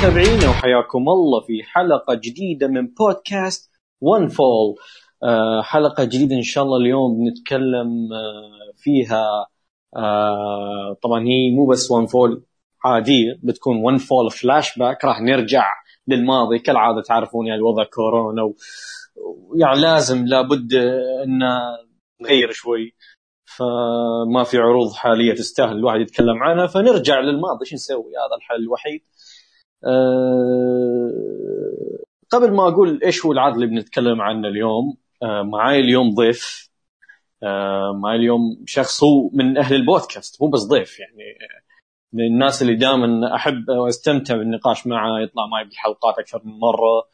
ومتابعينا وحياكم الله في حلقة جديدة من بودكاست One Fall آه حلقة جديدة إن شاء الله اليوم بنتكلم آه فيها آه طبعا هي مو بس One Fall عادية بتكون One Fall flashback راح نرجع للماضي. كالعادة تعرفون يعني وضع كورونا و... يعني لازم لابد إن نغير شوي. فما في عروض حالية تستاهل الواحد يتكلم عنها. فنرجع للماضي. شو نسوي؟ هذا الحل الوحيد. أه قبل ما أقول إيش هو العرض اللي بنتكلم عنه اليوم أه معاي اليوم ضيف أه معاي اليوم شخص هو من أهل البودكاست مو بس ضيف يعني من الناس اللي دائما أحب وأستمتع بالنقاش معه يطلع معي بالحلقات أكثر من مرة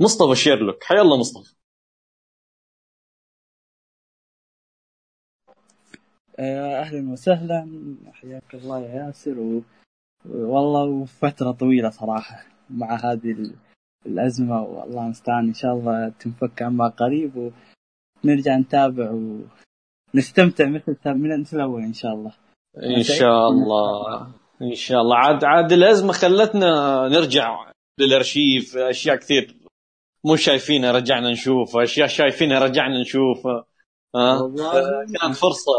مصطفى شيرلوك حيا الله مصطفى أهلا وسهلا حياك الله يا ياسر. والله وفتره طويلة صراحة مع هذه ال... الأزمة والله المستعان إن شاء الله تنفك عما قريب ونرجع نتابع ونستمتع مثل مثل الأول إن شاء الله. إن شاء الله. إن شاء الله. عاد عاد الأزمة خلتنا نرجع للأرشيف أشياء كثير مو شايفينها رجعنا نشوف. أشياء شايفينها رجعنا نشوفها ها؟ كانت فرصه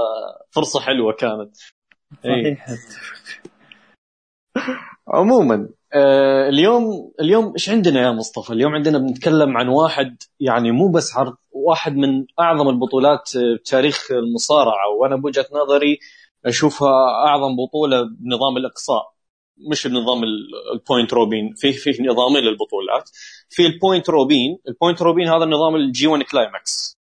فرصة حلوة كانت. صحيح. عموما آه اليوم اليوم إيش عندنا يا مصطفى؟ اليوم عندنا بنتكلم عن واحد يعني مو بس عرض واحد من أعظم البطولات بتاريخ المصارعة وأنا بوجهة نظري أشوفها أعظم بطولة بنظام الإقصاء. مش بنظام البوينت روبين في في نظامين للبطولات. في ال point robin ال point robin هذا النظام ال G1 Climax.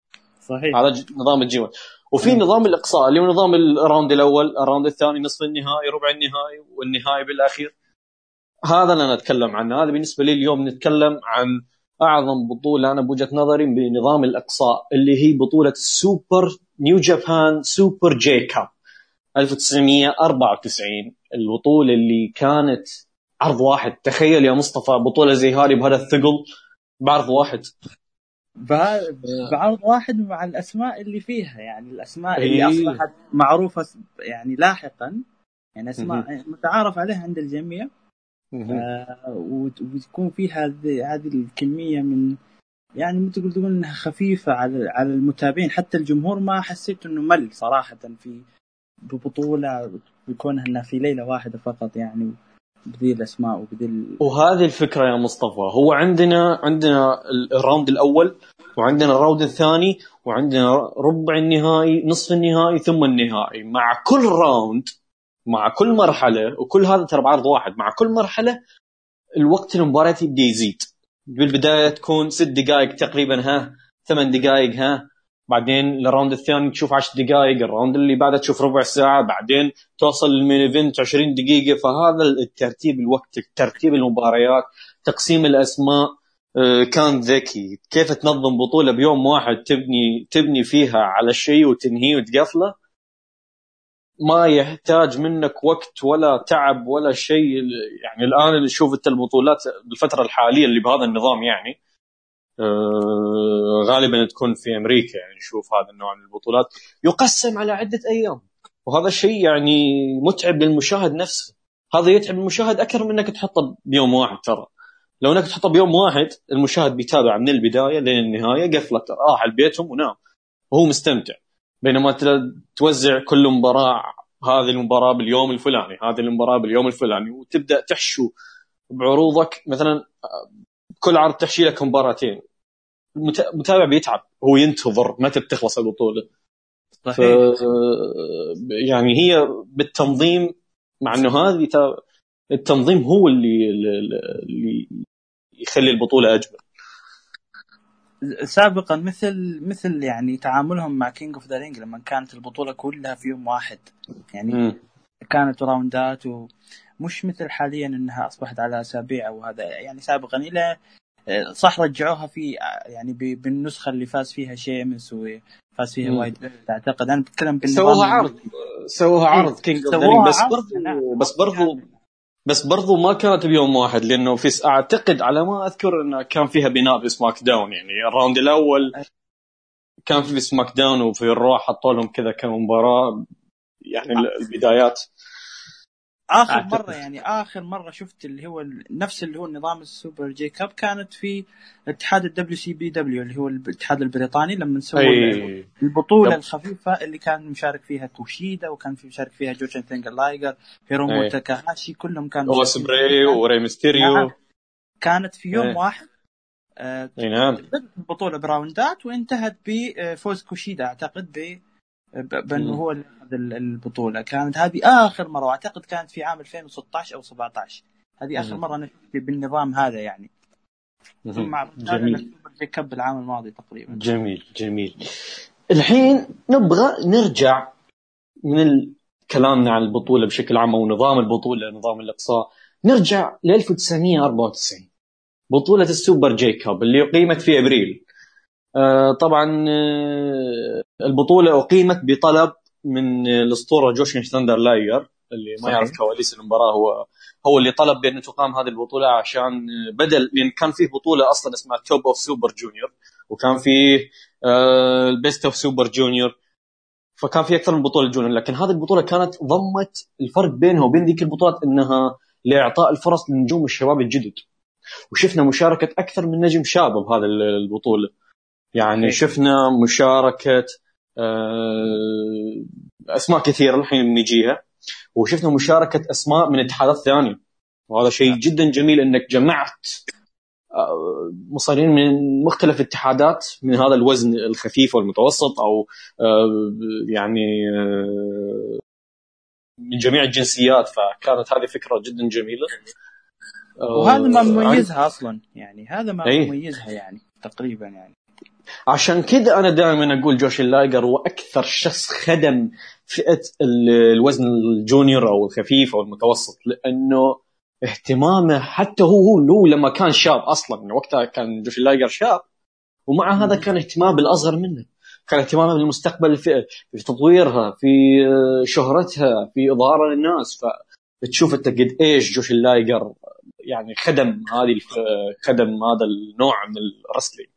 صحيح. هذا نظام ال G1 وفي نظام الإقصاء اللي هو نظام ال round الأول ال round الثاني نصف النهائي ربع النهائي والنهائي بالأخير. هذا اللي أنا أتكلم عنه. هذا بالنسبة لي اليوم نتكلم عن أعظم بطولة أنا بوجهة نظري بنظام الإقصاء اللي هي بطولة ال Super New Japan Super J-Cup 1994 البطولة اللي كانت عرض واحد. تخيل يا مصطفى بطولة زي هذه بهذا الثقل بعرض واحد. بعرض واحد مع الأسماء اللي فيها يعني الأسماء اللي أصبحت معروفة يعني لاحقا يعني أسماء متعارف عليها عند الجميع. آه وتكون فيها هذه الكمية من يعني مثل تقول إنها خفيفة على على المتابعين. حتى الجمهور ما حسيت إنه مل صراحة في ببطولة بكونها إنها في ليلة واحدة فقط يعني. بذي الأسماء وبذي ال... وهذه الفكرة يا مصطفى هو عندنا عندنا ال round الأول وعندنا ال round الثاني وعندنا ربع النهائي نصف النهائي ثم النهائي. مع كل round مع كل مرحلة وكل هذا ترى بعرض واحد مع كل مرحلة الوقت المباراة يبدأ يزيد. بالبداية تكون ست دقائق تقريبا ها ثمان دقائق ها. بعدين ال round الثاني تشوف 10 دقائق ال round اللي بعدها تشوف ربع ساعة بعدين توصل لل main event 20 دقيقة. فهذا الترتيب الوقت ترتيب المباريات تقسيم الأسماء كان ذكي. كيف تنظم بطولة بيوم واحد تبني تبني فيها على شيء وتنهيه وتقفله؟ ما يحتاج منك وقت ولا تعب ولا شيء. يعني الآن اللي شوف انت البطولات بالفترة الحالية اللي بهذا النظام يعني آه غالبا تكون في أمريكا يعني نشوف هذا النوع من البطولات. يقسم على عدة أيام. وهذا الشيء يعني متعب للمشاهد نفسه. هذا يتعب المشاهد أكثر من إنك تحطه بيوم واحد ترى. لو إنك تحطه بيوم واحد المشاهد بيتابع من البداية لين النهاية قفلت راح بيتهم ونام. وهو مستمتع. بينما توزع كل مباراة هذه المباراة باليوم الفلاني هذه المباراة باليوم الفلاني وتبدأ تحشو بعروضك. مثلا كل عرض تحط لك مباراتين. المتابع بيتعب. هو ينتظر متى بتخلص البطولة. صحيح. ف يعني هي بالتنظيم مع إنه هذه التنظيم هو اللي اللي يخلي البطولة أجمل. سابقا مثل مثل يعني تعاملهم مع King of the Ring لما كانت البطولة كلها في يوم واحد. يعني م. كانت round ات ومش مثل حاليا إنها أصبحت على أسابيع وهذا يعني سابقا إلى صح رجعوها في يعني بالنسخة اللي فاز فيها شيمس وفاز فيها وايد أعتقد أنا بتكلم سووها عرض. سووها عرض King of Ring بس برضو بس برضو بس برضو ما كانت بيوم واحد لأنه في أعتقد على ما أذكر انه كان فيها بناء في سماك داون يعني ال round الأول كان في سماك داون وفي الرو حطوا لهم كذا كم مباراة يعني البدايات. آخر مرة يعني آخر مرة شفت اللي هو نفس اللي هو نظام ال Super J-Cup كانت في اتحاد ال WCPW اللي هو الاتحاد البريطاني لما سووا أي... البطولة دب... الخفيفة اللي كان مشارك فيها توشيدا وكان في مشارك فيها جوشن ثندر لايجر هيرومو تاكاهاشي كلهم كانوا اوسبري وري ميستيريو. نعم. كانت في يوم أي. واحد آه نعم. البطولة براوندات وانتهت بفوز كوشيدا أعتقد ب بأنه هو اللي أخذ البطولة. كانت هذه آخر مرة وأعتقد كانت في عام 2016 أو 17 هذه آخر مرة أنا بالنظام هذا يعني. مع جميل. كب العام الماضي تقريبا. جميل جميل. الحين نبغى نرجع من كلامنا عن البطولة بشكل عام أو نظام البطولة نظام الإقصاء. نرجع ل 1994 بطولة ال Super J-Cup اللي اقيمت في أبريل. آه، طبعا آه، البطولة أقيمت بطلب من الأسطورة جوشن ثاندر لايجر اللي ما يعرف كواليس المباراة هو هو اللي طلب بان تقام هذه البطولة عشان بدل لأن كان فيه بطولة أصلا اسمها Top of Super Junior وكان فيه ال Best of Super Junior فكان في أكثر من بطولة junior لكن هذه البطولة كانت ضمت الفرق بينها وبين ذيك البطولات إنها لإعطاء الفرص للنجوم الشباب الجدد. وشفنا مشاركة أكثر من نجم شاب بهذه البطولة. يعني شفنا مشاركة آه، أسماء كثيرة الحين نجيها. وشفنا مشاركة أسماء من اتحادات ثانية وهذا شيء نعم. جدا جميل إنك جمعت آه، مصارين من مختلف الاتحادات من هذا الوزن الخفيف والمتوسط أو آه، يعني من جميع الجنسيات. فكانت هذه فكرة جدا جميلة. وهذا ما مميزها أصلا يعني هذا ما مميزها يعني تقريبا يعني. عشان كذا أنا دائما أقول جوشن لايجر هو أكثر شخص خدم فئة الوزن ال junior أو الخفيف أو المتوسط لأنه اهتمامه حتى هو هو لما كان شاب أصلا وقتها كان جوشن لايجر شاب ومع هذا كان اهتمام بالأصغر منه كان اهتمامه بالمستقبل الفئه في تطويرها في شهرتها في اظهارها للناس فتشوف أنت قد إيش جوشن لايجر يعني خدم هذه خدم هذا النوع من ال wrestling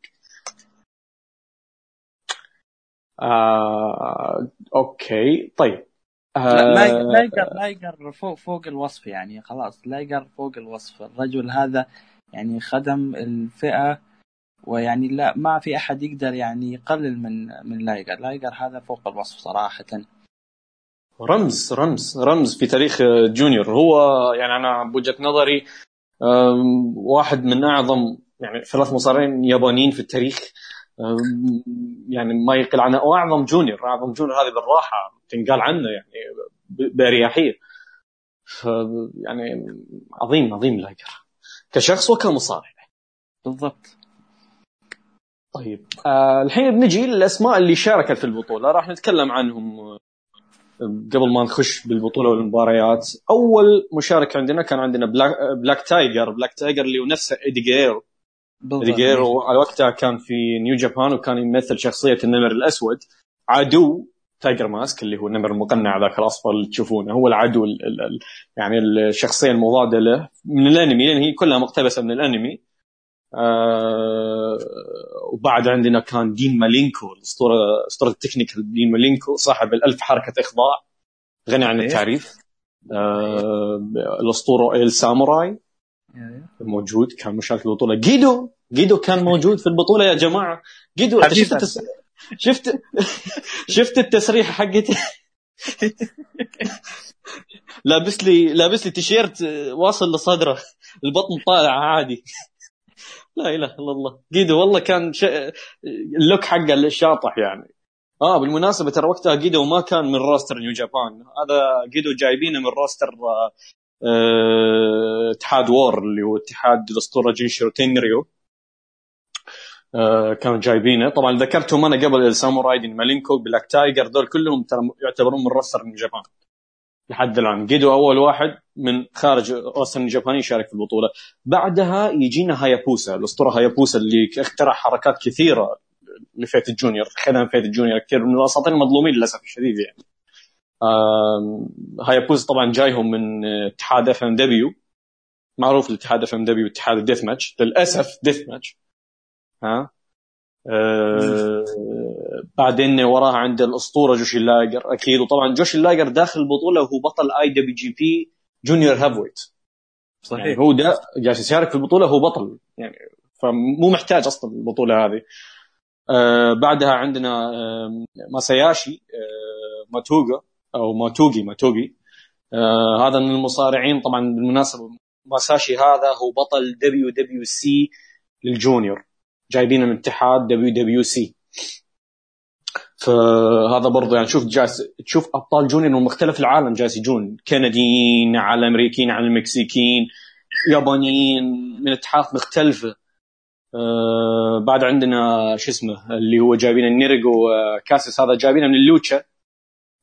آه، okay. طيب. آه لايجر لايجر فوق فوق الوصف يعني خلاص. لايجر فوق الوصف. الرجل هذا يعني خدم الفئة ويعني لا ما في أحد يقدر يعني يقلل من من لايجر لايجر هذا فوق الوصف صراحة. رمز رمز رمز في تاريخ junior. هو يعني أنا بوجهة نظري واحد من أعظم يعني ثلاث مصارعين يابانيين في التاريخ. يعني ما يقل عنه. واعظم junior أعظم junior هذه بالراحة تنقال عنه يعني بأريحية. يعني عظيم عظيم لايجر. كشخص وكمصارع. بالضبط. طيب آه الحين بنجي للأسماء اللي شاركت في البطولة. راح نتكلم عنهم قبل ما نخش بالبطولة والمباريات. أول مشارك عندنا كان عندنا بلاك, بلاك تايجر. بلاك تايجر اللي هو نفسه ايدي جيرو جيريرو على وقتها كان في نيو جابان وكان يمثل شخصية النمر الأسود. عدو تايجر ماسك اللي هو النمر المقنع ذاك الأصفر اللي تشوفونه. هو العدو ال ال يعني الشخصية المضادة له. من الأنمي لأن هي كلها مقتبسة من الأنمي. آه وبعد عندنا كان دين مالينكو الاسطوره أسطورة ال technical دين مالينكو صاحب الألف حركة إخضاع غني عن التعريف. آه الأسطورة ال ساموراي. موجود كان مشارك في البطولة. جيدو جيدو كان موجود في البطولة يا جماعة. جيدو أنت شفت التس... شفت شفت التسريحة حقتي؟ لابس لي لابس لي تيشيرت واصل لصدره. البطن طالع عادي. لا إله إلا الله. جيدو والله كان ش... ال look حقه الشاطح يعني. آه بالمناسبة ترى وقتها جيدو ما كان من roster نيو جابان هذا جيدو جايبينه من roster آه، اتحاد وور اللي هو اتحاد الاسطوره جينيشيرو تينريو آه كانوا جايبينه. طبعا ذكرتهم أنا قبل الساموراي دين مالينكو بلاك تايجر دول كلهم يعتبرون من roster نيو جابان. لحد الآن. جيدو أول واحد من خارج roster نيو جابان يشارك في البطولة. بعدها يجينا هايابوسا. الأسطورة هايابوسا اللي اخترع حركات كثيرة لفئه ال junior خدم فئه ال junior. كثير من الأساطير المظلومين للأسف الشديد يعني. هايابوسا طبعا جايهم من اتحاد اف ام دبليو معروف الاتحاد اف ام دبليو اتحاد ال death match للأسف death match ها؟ أه بعدين وراها عند الأسطورة جوشن لايجر أكيد. وطبعا جوشن لايجر داخل البطولة وهو بطل IWGP Junior Heavyweight صحيح. يعني هو ده جالس يشارك في البطولة هو بطل. يعني فمو محتاج أصلا البطولة هذه. آه بعدها عندنا آه ماسايوشي آه موتيغا أو موتيغي موتيغي آه هذا من المصارعين. طبعا بالمناسبة ماسايوشي هذا هو بطل WWC لل junior. جايبينه من اتحاد WWC. فهذا برضه يعني شوف جالس تشوف أبطال junior من مختلف العالم. جالس يجون كنديين على الامريكيين على المكسيكيين يابانيين من اتحادات مختلفة. آه بعد عندنا شو اسمه اللي هو جايبين النيجرو آه كاساس هذا جايبينه من اللوتشا.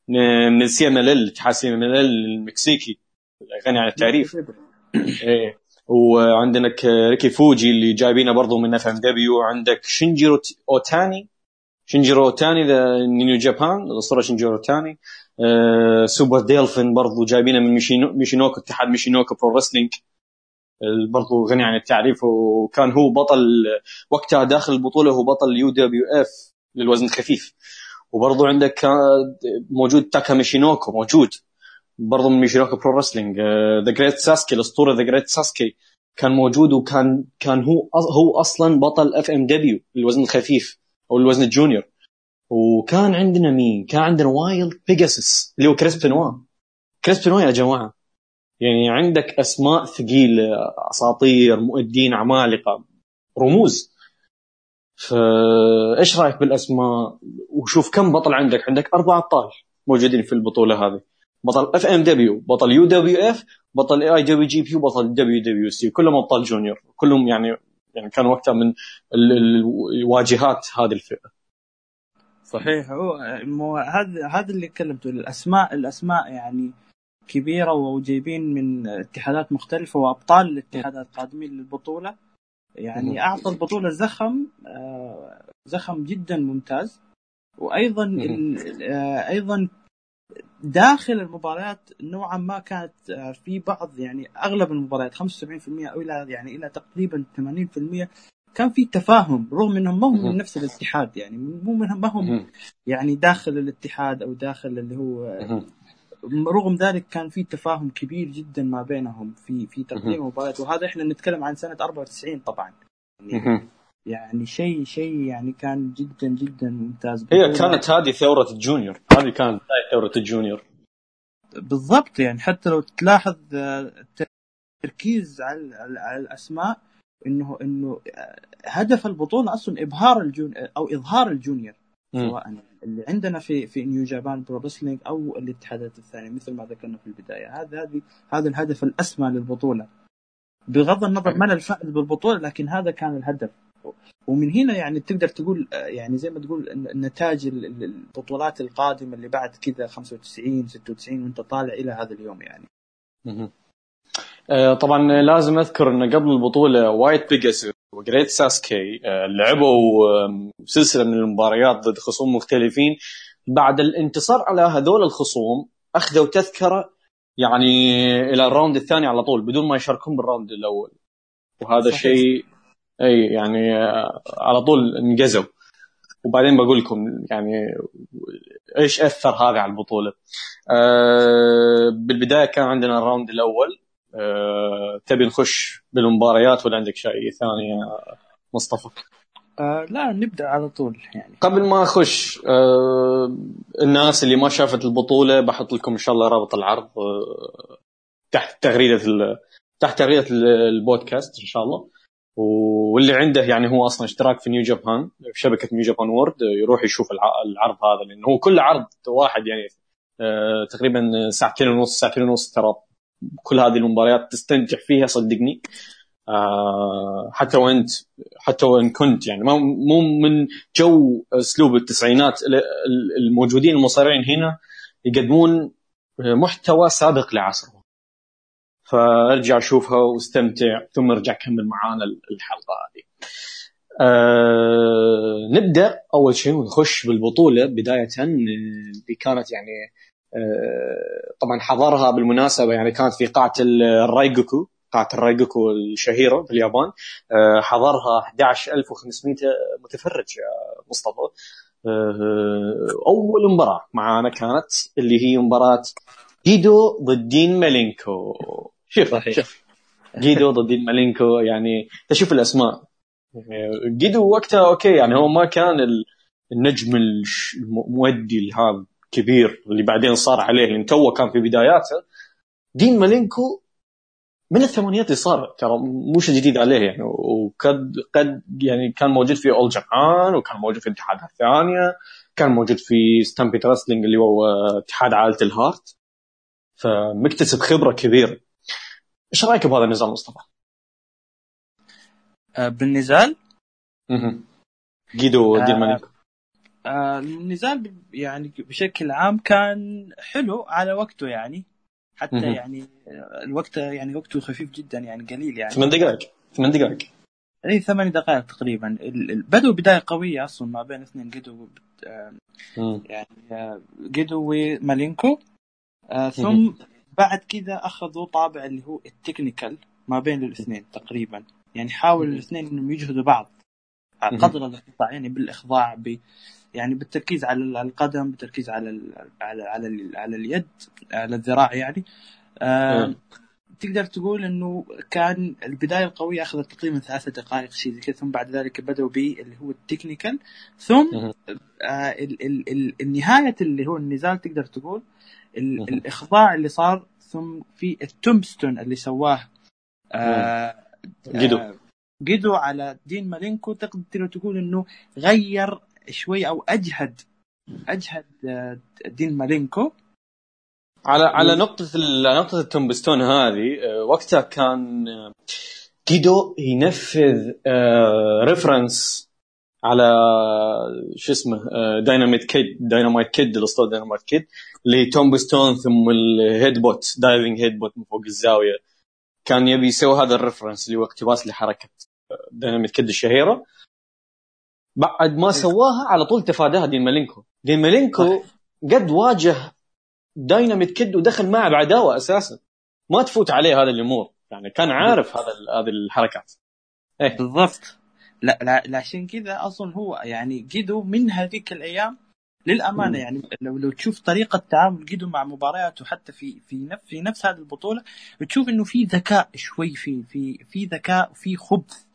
من ال CMLL اتحاد CMLL المكسيكي. غني عن التعريف. إيه. وعندنا ريكي فوجي اللي جايبينه برضه من FMW عندك شينجيرو اوتاني. شينجيرو اوتاني New Japan الاسطوره شينجيرو اوتاني. آه Super Delfin برضه جايبينه من ميشينو ميشينوكو اتحاد ميشينوكو Pro Wrestling برضو غني عن التعريف. وكان هو بطل وقتها داخل البطولة هو بطل UWF للوزن الخفيف. وبرضو عندك موجود تاكا ميشينوكو موجود. برضو من ميشينوكو Pro Wrestling The Great ساسكي الأسطورة The Great ساسكي كان موجود وكان كان هو هو أصلا بطل FMW الوزن الخفيف أو الوزن ال junior. وكان عندنا مين؟ كان عندنا Wild Pegasus اللي هو كريس بنوا كريس بنوا يا جماعة. يعني عندك أسماء ثقيلة أساطير مؤدين عمالقة رموز. فايش رأيك بالأسماء؟ وشوف كم بطل عندك. عندك أربع أبطال موجودين في البطولة هذه. بطل FMW بطل UWF بطل IWGP وبطل WWC كلهم أبطال junior كلهم يعني يعني كان وقتها من الواجهات هذه الفئة. صحيح. هو هذا هذا اللي كلمته. الاسماء الأسماء يعني كبيرة وجايبين من اتحادات مختلفة وأبطال الاتحادات قادمين للبطولة. يعني أعطى البطولة زخم آه، زخم جدا ممتاز. وأيضا آه، أيضا داخل المباريات نوعا ما كانت آه، في بعض يعني أغلب المباريات 75% أو إلى يعني إلى تقريبا 80% كان في تفاهم رغم إنهم ما هم من نفس الاتحاد يعني مو ما هم يعني داخل الاتحاد أو داخل اللي هو رغم ذلك كان في تفاهم كبير جدا ما بينهم في في تقديم المباريات. وهذا إحنا نتكلم عن سنة 94 طبعا. يعني, يعني شيء شيء يعني كان جدا جدا ممتاز. هي كانت هذه ثورة ال junior. هذه كانت ثورة ال junior. بالضبط يعني حتى لو تلاحظ التركيز على على الأسماء إنه إنه هدف البطولة أصلا إبهار ال jun أو إظهار ال junior. سواء اللي عندنا في في New Japan Pro Wrestling أو الاتحادات الثانية مثل ما ذكرنا في البداية. هذا هذه هذا الهدف الأسمى للبطولة. بغض النظر من الفائز بالبطولة لكن هذا كان الهدف. ومن هنا يعني تقدر تقول يعني زي ما تقول نتاج البطولات القادمة اللي بعد كذا 95 96 وأنت طالع إلى هذا اليوم يعني. آه، طبعا لازم أذكر إن قبل البطولة وايت بيجاس وجريت ساسكي آه، لعبوا سلسلة من المباريات ضد خصوم مختلفين. بعد الانتصار على هذول الخصوم أخذوا تذكرة يعني إلى ال round الثاني على طول بدون ما يشاركون بال round الأول. وهذا شيء إي يعني آه، على طول انجزوا. وبعدين بقول لكم يعني إيش أثر هذا على البطولة. أه بالبداية كان عندنا ال round الأول. تبي نخش بالمباريات ولا عندك شيء ثاني يا مصطفى؟ آه لا نبدأ على طول يعني قبل ما أخش آه الناس اللي ما شافت البطولة بحط لكم إن شاء الله رابط العرض آه تحت تغريدة تحت تغريدة البودكاست إن شاء الله واللي عنده يعني هو أصلا اشتراك في New Japan في شبكة New Japan World يروح يشوف العرض هذا لأنه هو كل عرض واحد يعني آه تقريبا ساعتين ونص ساعتين ونص ترى كل هذه المباريات تستمتع فيها صدقني. آه حتى وانت حتى وان كنت يعني. مو من جو أسلوب التسعينات الموجودين المصارعين هنا يقدمون محتوى سابق لعصرهم فأرجع شوفها واستمتع ثم أرجع كمل معانا الحلقة هذه. آه نبدأ أول شيء ونخش بالبطولة بداية اللي كانت يعني آه طبعا حضرها بالمناسبة يعني كانت في قاعه الريوجوكو قاعه الريوجوكو الشهيرة في اليابان. آه حضرها 11500 متفرج يا مصطفى. آه أول مباراة معانا كانت اللي هي مباراة جيدو ضد دين مالينكو شوف صحيح. شوف. جيدو ضد دين مالينكو يعني تشوف الأسماء. جيدو وقتها أوكي يعني هو ما كان النجم المؤدي هذا كبير اللي بعدين صار عليه لأن توه كان في بداياته. دين مالينكو من الثمانينات اللي صار ترى مو شيء جديد عليه يعني. وقد قد يعني كان موجود في All Japan وكان موجود في الاتحادات الثانية كان موجود في Stampede Wrestling اللي هو اتحاد عائلة الهارت. فمكتسب خبرة كبيرة. إيش رأيك بهذا النزال مصطفى؟ آه، بالنزال؟ أها جيدو آه مالينكو. النزال يعني بشكل عام كان حلو على وقته يعني. حتى مم. يعني الوقت يعني وقته خفيف جدا يعني قليل يعني. ثمان دقائق. ثمان دقائق. إي ثمان دقائق تقريبا. بدوا بداية قوية أصلا ما بين اثنين قدو يعني قدو ومالينكو. آه ثم بعد كذا أخذوا طابع اللي هو التكنيكال ما بين الاثنين تقريبا. يعني حاولوا الاثنين إنهم يجهدوا بعض قدر الأستطاع يعني بالإخضاع ب يعني بالتركيز على القدم بالتركيز على ال على على, على اليد على الذراع يعني. آه تقدر تقول إنه كان البداية القوية أخذت تقريبا ثلاثة دقائق شيء زي كذا. ثم بعد ذلك بدأوا ب اللي هو التكنيكال. ثم آه ال ال ال النهاية اللي هو النزال تقدر تقول ال الإخضاع اللي صار. ثم في ال tombstone اللي سواه آه جيدو آه جيدو على دين مالينكو. تقدر تقول إنه غير شوي أو أجهد أجهد آه، دين مالينكو. على على نقطة نقطة ال tombstone هذه آه، وقتها كان جيدو آه، ينفذ reference على شو اسمه Dynamite Kid Dynamite Kid الاسطوره Dynamite Kid اللي tombstone ثم ال headbutt diving headbutt من فوق الزاوية. كان يبي يسوي هذا ال reference اللي هو اقتباس لحركه Dynamite Kid الشهيرة. بعد ما سواها على طول تفاداها دين مالينكو دين مالينكو قد واجه Dynamite Kid ودخل معه بعداوة أساسا. ما تفوت عليه هذه الأمور. يعني كان عارف هذا هذه الحركات. إيه. بالضبط. لا لا عشان كذا أصلا هو يعني جيدو من هذيك الأيام للأمانة. يعني لو لو تشوف طريقة تعامل جيدو مع مبارياته حتى في في نفس في نفس هذه البطولة بتشوف إنه في ذكاء شوي في في في ذكاء وفي خبث.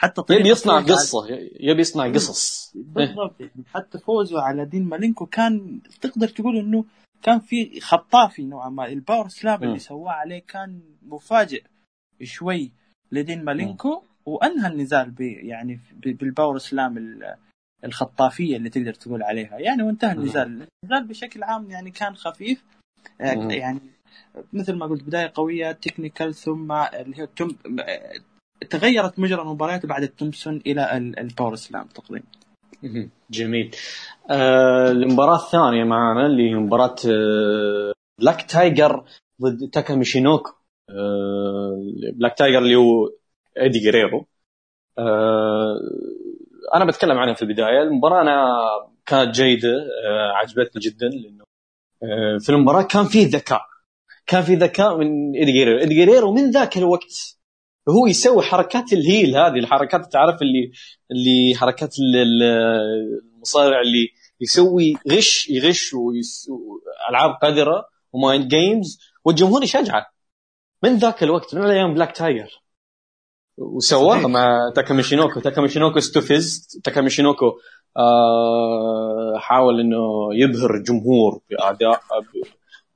حتى يبي يصنع قصة يبي يصنع قصص. بالضبط. يعني حتى فوزه على دين مالينكو كان تقدر تقول إنه كان في خطافي نوعا ما. ال power slam اللي سواه عليه كان مفاجئ شوي لدين مالينكو وأنهى النزال يعني بال power slam الخطافية اللي تقدر تقول عليها. يعني وانتهى النزال. النزال بشكل عام يعني كان خفيف. يعني مثل ما قلت بداية قوية technical ثم اللي هي تغيرت مجرى المباريات بعد ال tombstone إلى ال power slam تقريبا. جميل. آه المباراة الثانية معنا اللي هي مباراة آه بلاك تايجر ضد تاكا ميشينوكو آه بلاك تايجر اللي هو إيدي جريرو آه أنا بتكلم عنها في البداية. المباراة أنا كانت جيدة آه عجبتني جدا لأنه آه في المباراة كان فيه ذكاء. كان في ذكاء من إيدي جريرو إيدي جريرو من ذاك الوقت هو يسوي حركات ال heel هذه الحركات تعرف اللي اللي حركات المصارع اللي يسوي غش يغش والعاب قذرة و mind games والجمهور يشجعه من ذاك الوقت من أيام بلاك تايجر وسواها مع تاكاميشينوكو تاكاميشينوكو استفز تاكاميشينوكو آه حاول إنه يبهر الجمهور بأداء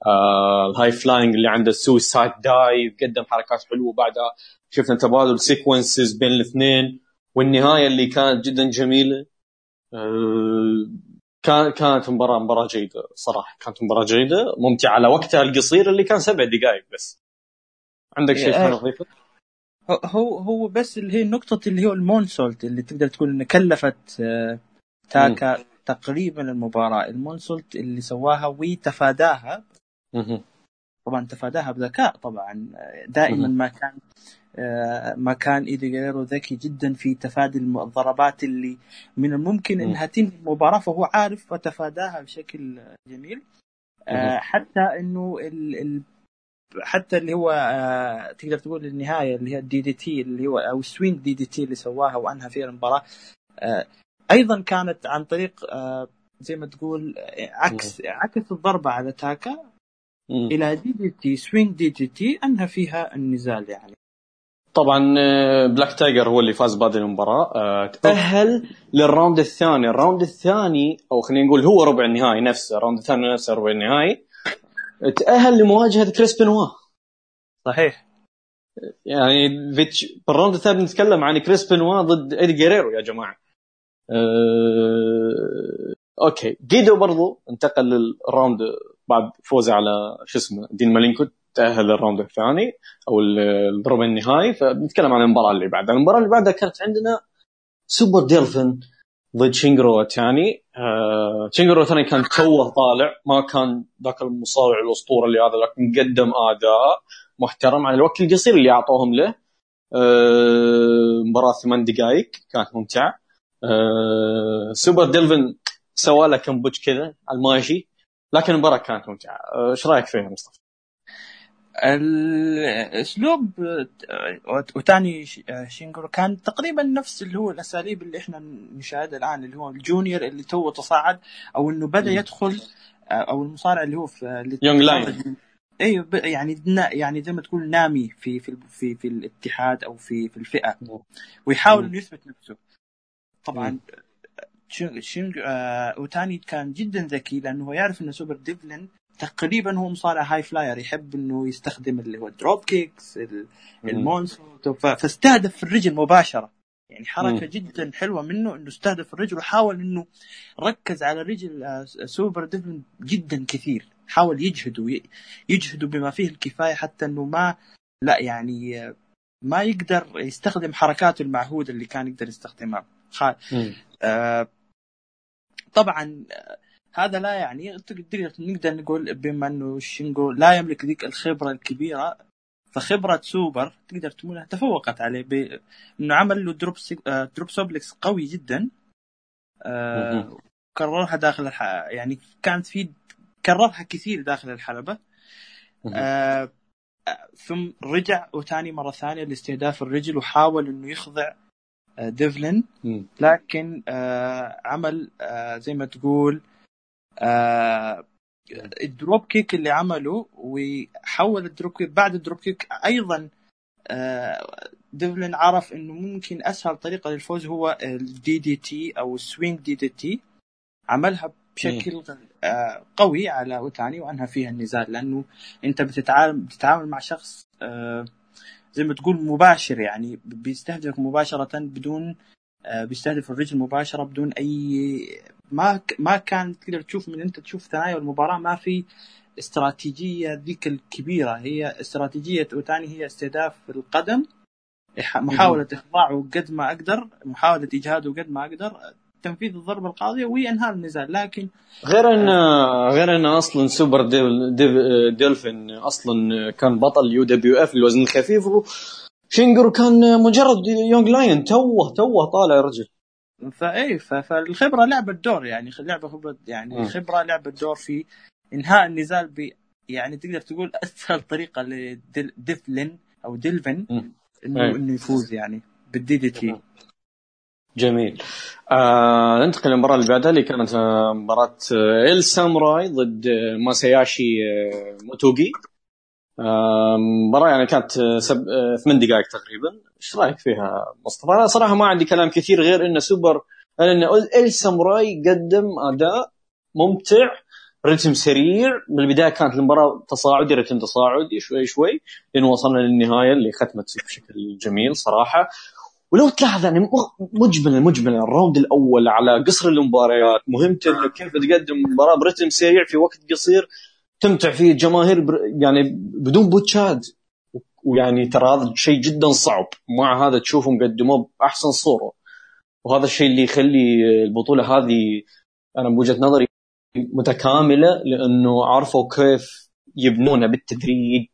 آه ال high flying اللي عنده ال suicide dive قدم حركات حلوة بعدها شفنا تبادل sequences بين الاثنين والنهاية اللي كانت جدا جميلة. آه، كانت مباراه مباراة جيدة صراحة كانت مباراة جيدة ممتعة على وقتها القصير اللي كان سبع دقائق بس. عندك شيء تضيفه؟ هو هو بس اللي هي نقطة اللي هو ال moonsault اللي تقدر تقول انه كلفت آه، تاكا م. تقريبا المباراة. ال moonsault اللي سواها وتفاداها طبعا تفاداها بذكاء طبعا دائما ما كان آه، ما كان ايدي جريرو ذكي جدا في تفادي الضربات اللي من الممكن إنها تنهي المباراة فهو عارف وتفاداها بشكل جميل. آه، حتى إنه ال ال حتى اللي هو آه، تقدر تقول النهاية اللي هي ال DDT اللي هو أو swing DDT اللي سواها وأنهى فيها المباراة. أيضا كانت عن طريق زي ما تقول عكس عكس الضربة على تاكا. إلى دي دي تي سوينج دي دي تي أنهى فيها النزال يعني. طبعا بلاك آه، تايجر هو اللي فاز بهذه المباراة. آه، تأهل لل round الثاني. ال round الثاني أو خلينا نقول هو ربع النهائي نفسه. ال round الثاني نفسه ربع النهائي. تأهل لمواجهة كريس بنوا صحيح. يعني فيتش بال round الثاني نتكلم عن كريس بنوا ضد إيدي جيريرو يا جماعة. أه... أوكي. جيدو برضو انتقل لل round بعد فوزه على شو اسمه دين مالينكو تأهل لل round الثاني أو الربع النهائي. فبنتكلم عن المباراة اللي بعدها. المباراة اللي بعدها كانت عندنا سوبر ديلفن ضد شينجرو أوتاني آه شينجرو أوتاني كان توه طالع. ما كان ذاك المصارع الأسطورة اللي هذا لكن قدم أداء محترم على الوقت القصير اللي أعطوهم له. آه مباراة ثمان دقائق. كانت ممتعة. آه سوبر ديلفن سوى له كم كذا على الماشي لكن المباراة كانت ممتعة. آه، إيش رأيك فيها مصطفى؟ الأسلوب أوتاني شينجرو كان تقريبا نفس اللي هو الأساليب اللي إحنا نشاهدها الآن اللي هو ال junior اللي توه تصاعد أو إنه بدأ يدخل أو المصارع اللي هو في young lion أيوه يعني يعني زي ما تقول نامي في في في, في الاتحاد أو في في الفئة ويحاول إنه يثبت نفسه. طبعا شينج آه أوتاني كان جدا ذكي لأنه يعرف إنه سوبر ديلفن تقريبا هو مصارع high flyer يحب إنه يستخدم اللي هو ال drop kicks ال moonsault فاستهدف الرجل مباشرة. يعني حركة مم. جدا حلوة منه إنه استهدف الرجل وحاول إنه ركز على رجل آه، سوبر ديلفن جدا كثير. حاول يجهده يجهده بما فيه الكفاية حتى إنه ما لا يعني آه، ما يقدر يستخدم حركاته المعهودة اللي كان يقدر يستخدمها. آه طبعا آه هذا لا يعني تقدر نقدر نقول بما إنه شينجو لا يملك ذيك الخبرة الكبيرة فخبرة سوبر تقدر تقول تفوقت عليه بانه عمل له drop. آه drop suplex قوي جدا. آه كررها داخل الح... يعني كانت في كررها كثير داخل الحلبة. آه ثم رجع أوتاني مرة ثانية لاستهداف الرجل وحاول إنه يخضع ديلفن لكن آه عمل آه زي ما تقول آه ال drop kick اللي عمله وحول ال drop kick بعد ال drop kick أيضا آه ديلفن عرف إنه ممكن أسهل طريقة للفوز هو ال DDT أو ال swing DDT عملها بشكل آه قوي على اوتاني وانهى فيها النزال لأنه أنت بتتعامل بتتعامل مع شخص آه زي ما تقول مباشر يعني بيستهدفك مباشرة بدون آه بيستهدف الرجل مباشرة بدون أي ما ما كان تقدر تشوف من انت تشوف ثنايا المباراه ما في استراتيجية ذيك الكبيرة. هي استراتيجية اوتاني هي استهداف القدم محاولة إخضاعه قد ما أقدر محاولة إجهاده قد ما أقدر تنفيذ الضربة القاضية وانهاء النزال. لكن غير ان غير إن أصلا سوبر ديل ديل ديلفين أصلا كان بطل UWF الوزن الخفيف شينجيرو كان مجرد young lion توه توه طالع رجل. فاي فالخبرة لعبت دور يعني لعبة خبره يعني الخبره لعبت دور في إنهاء النزال ب يعني تقدر تقول أسهل طريقة لديفلن أو ديلفن إنه إنه يفوز يعني بال DDT. جميل. آه ننتقل للمباراة اللي بعدها اللي كانت آه، مباراة آه، إل ساموراي ضد آه، ماساياشي موتوغي. مباراة يعني كانت سب... ثمان دقائق تقريبا. إيش رأيك فيها مصطفى؟ أنا صراحة ما عندي كلام كثير غير انه سوبر ان ال ساموراي قدم أداء ممتع رتم سريع. بالبداية كانت المباراة تصاعدي رتم تصاعدي شوي شوي لين وصلنا للنهاية اللي ختمت بشكل جميل صراحة. ولو تلاحظ يعني مجملا مجملا الراوند الأول على قصر المباريات مهمته إنه كيف تقدم مباراة برتم سريع في وقت قصير. تمتع فيه الجماهير يعني بدون بوتشات ويعني ترى هذا شيء جدا صعب. مع هذا تشوفهم قدموه بأحسن صورة. وهذا الشيء اللي يخلي البطولة هذه أنا بوجهه نظري متكاملة لأنه عرفوا كيف يبنونها بالتدريج.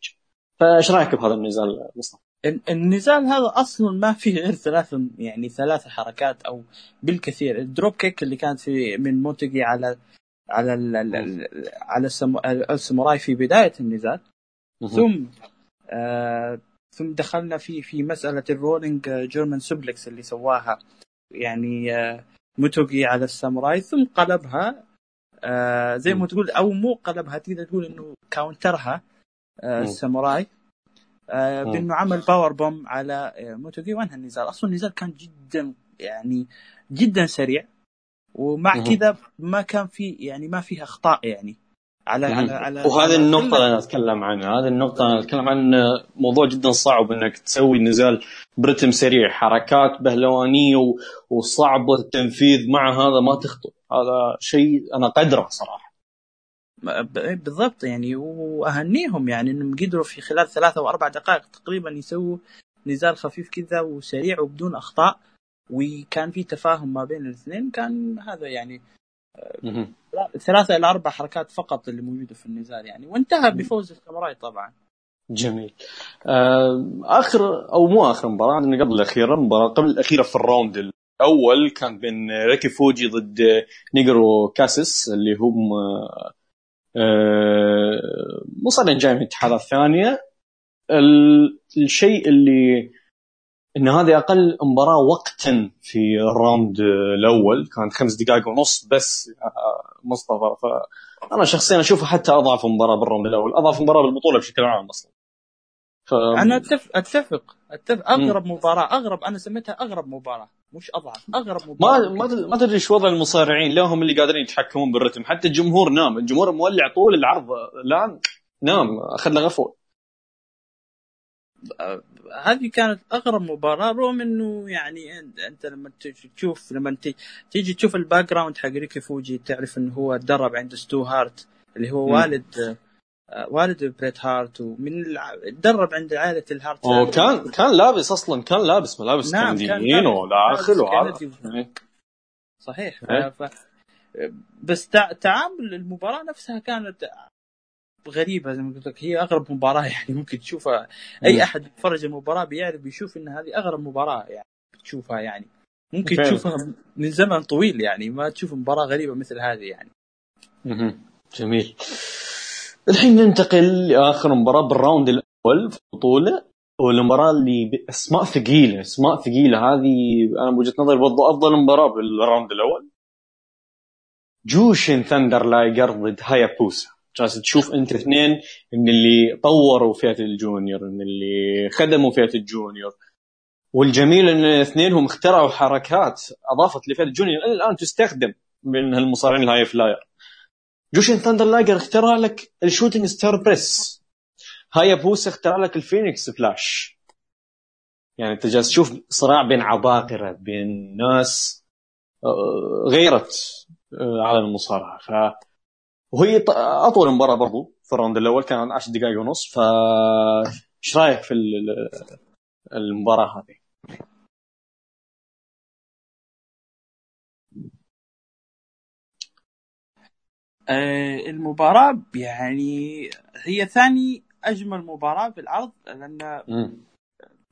فإيش رأيك بهذا النزال مصطفى؟ النزال هذا أصلا ما فيه غير ثلاث يعني ثلاث حركات أو بالكثير. ال drop kick اللي كانت في من موتيجي على على ال ال على الساموراي في بداية النزال. ثم آه ثم دخلنا في في مسألة ال rolling German suplex اللي سواها يعني آه موتوغي على الساموراي ثم قلبها آه زي ما تقول أو مو قلبها تقدر تقول إنه counter ها آه الساموراي آه بإنه عمل power bomb على آه موتوغي وأنهى النزال. أصلا النزال كان جدا يعني جدا سريع. ومع كذا ما كان في يعني ما فيها أخطاء يعني. على على على وهذه النقطة اللي أنا أتكلم عنها، هذه النقطة أنا أتكلم عن موضوع جدا صعب إنك تسوي نزال برتم سريع، حركات بهلوانية وصعبة التنفيذ مع هذا ما تخطئ، هذا شيء أنا قدره صراحة. بالضبط يعني. وأهنيهم يعني إنهم قدروا في خلال ثلاثة أو أربع دقائق تقريبا يسووا نزال خفيف كذا وسريع وبدون أخطاء. وكان في تفاهم ما بين الاثنين كان هذا يعني ثلاثة إلى أربع حركات فقط اللي موجودة في النزال يعني. وانتهى بفوز الساموراي طبعا. جميل. آه، آخر أو مو آخر مباراة عندنا قبل الأخيرة المباراة قبل الأخيرة في ال round الأول كان بين ريكي فوجي ضد نيجرو كاسس اللي هم آه، مصارع جاي من الاتحادات الثانية. الشيء اللي إن هذه أقل مباراة وقتا في ال round الأول. كانت خمس دقائق ونص بس مصطفى. فانا شخصيا اشوفها حتى أضعف مباراة بال round الأول أضعف مباراة بالبطولة بشكل عام أصلا. ف... أنا أتفق. اتفق اتفق أغرب م. مباراة أغرب أنا سميتها أغرب مباراة. مش أضعف أغرب مباراة ما ما تدري إيش وضع المصارعين لا هم اللي قادرين يتحكمون بالرتم. حتى الجمهور نام. الجمهور مولع طول العرض. لا نام. أخذ له غفوة. هذه كانت أغرب مباراة رغم إنه يعني انت لما تشوف لما تيجي تشوف ال background حق ريكي فوجي تعرف إنه هو تدرب عند ستو هارت اللي هو والد والد بريت هارت ومن تدرب عند عائلة الهارت. كان كان لابس أصلا كان لابس ملابس نعم كنديين وداخل وهذا. صحيح. إيه. ف... بس تعامل المباراة نفسها كانت غريبة زي ما قلت لك هي أغرب مباراة يعني ممكن تشوفها. أي أحد يتفرج المباراة بيعرف بيشوف إن هذه أغرب مباراة يعني تشوفها يعني. ممكن فعلا. تشوفها من زمن طويل يعني ما تشوف مباراة غريبة مثل هذه يعني. جميل. الحين ننتقل لآخر مباراة بال round الأول في البطولة والمباراة اللي باسماء ثقيلة أسماء ثقيلة. هذه أنا بوجهة نظري برضو أفضل مباراة بال round الأول. جوشن ثندر لايجر ضد هايابوسا جالس تشوف انت اثنين من اللي طوروا فئة ال junior من اللي خدموا فئة ال junior. والجميل إن اثنينهم اخترعوا حركات أضافت لفئة ال junior الآن تستخدم من المصارعين ال high flyer. جوشن ثاندر لايجر اخترع لك ال shooting star press. هايابوسا اخترع لك ال Phoenix Splash. يعني أنت جالس تشوف صراع بين عباقرة بين ناس آه، غيرت آه، عالم المصارعة. ف وهي أطول مباراة برضو في ال round الأول كان 10 دقائق ونص. ف إيش رأيك في المباراة هذه؟ آه، المباراة يعني هي ثاني أجمل مباراة في العرض لأن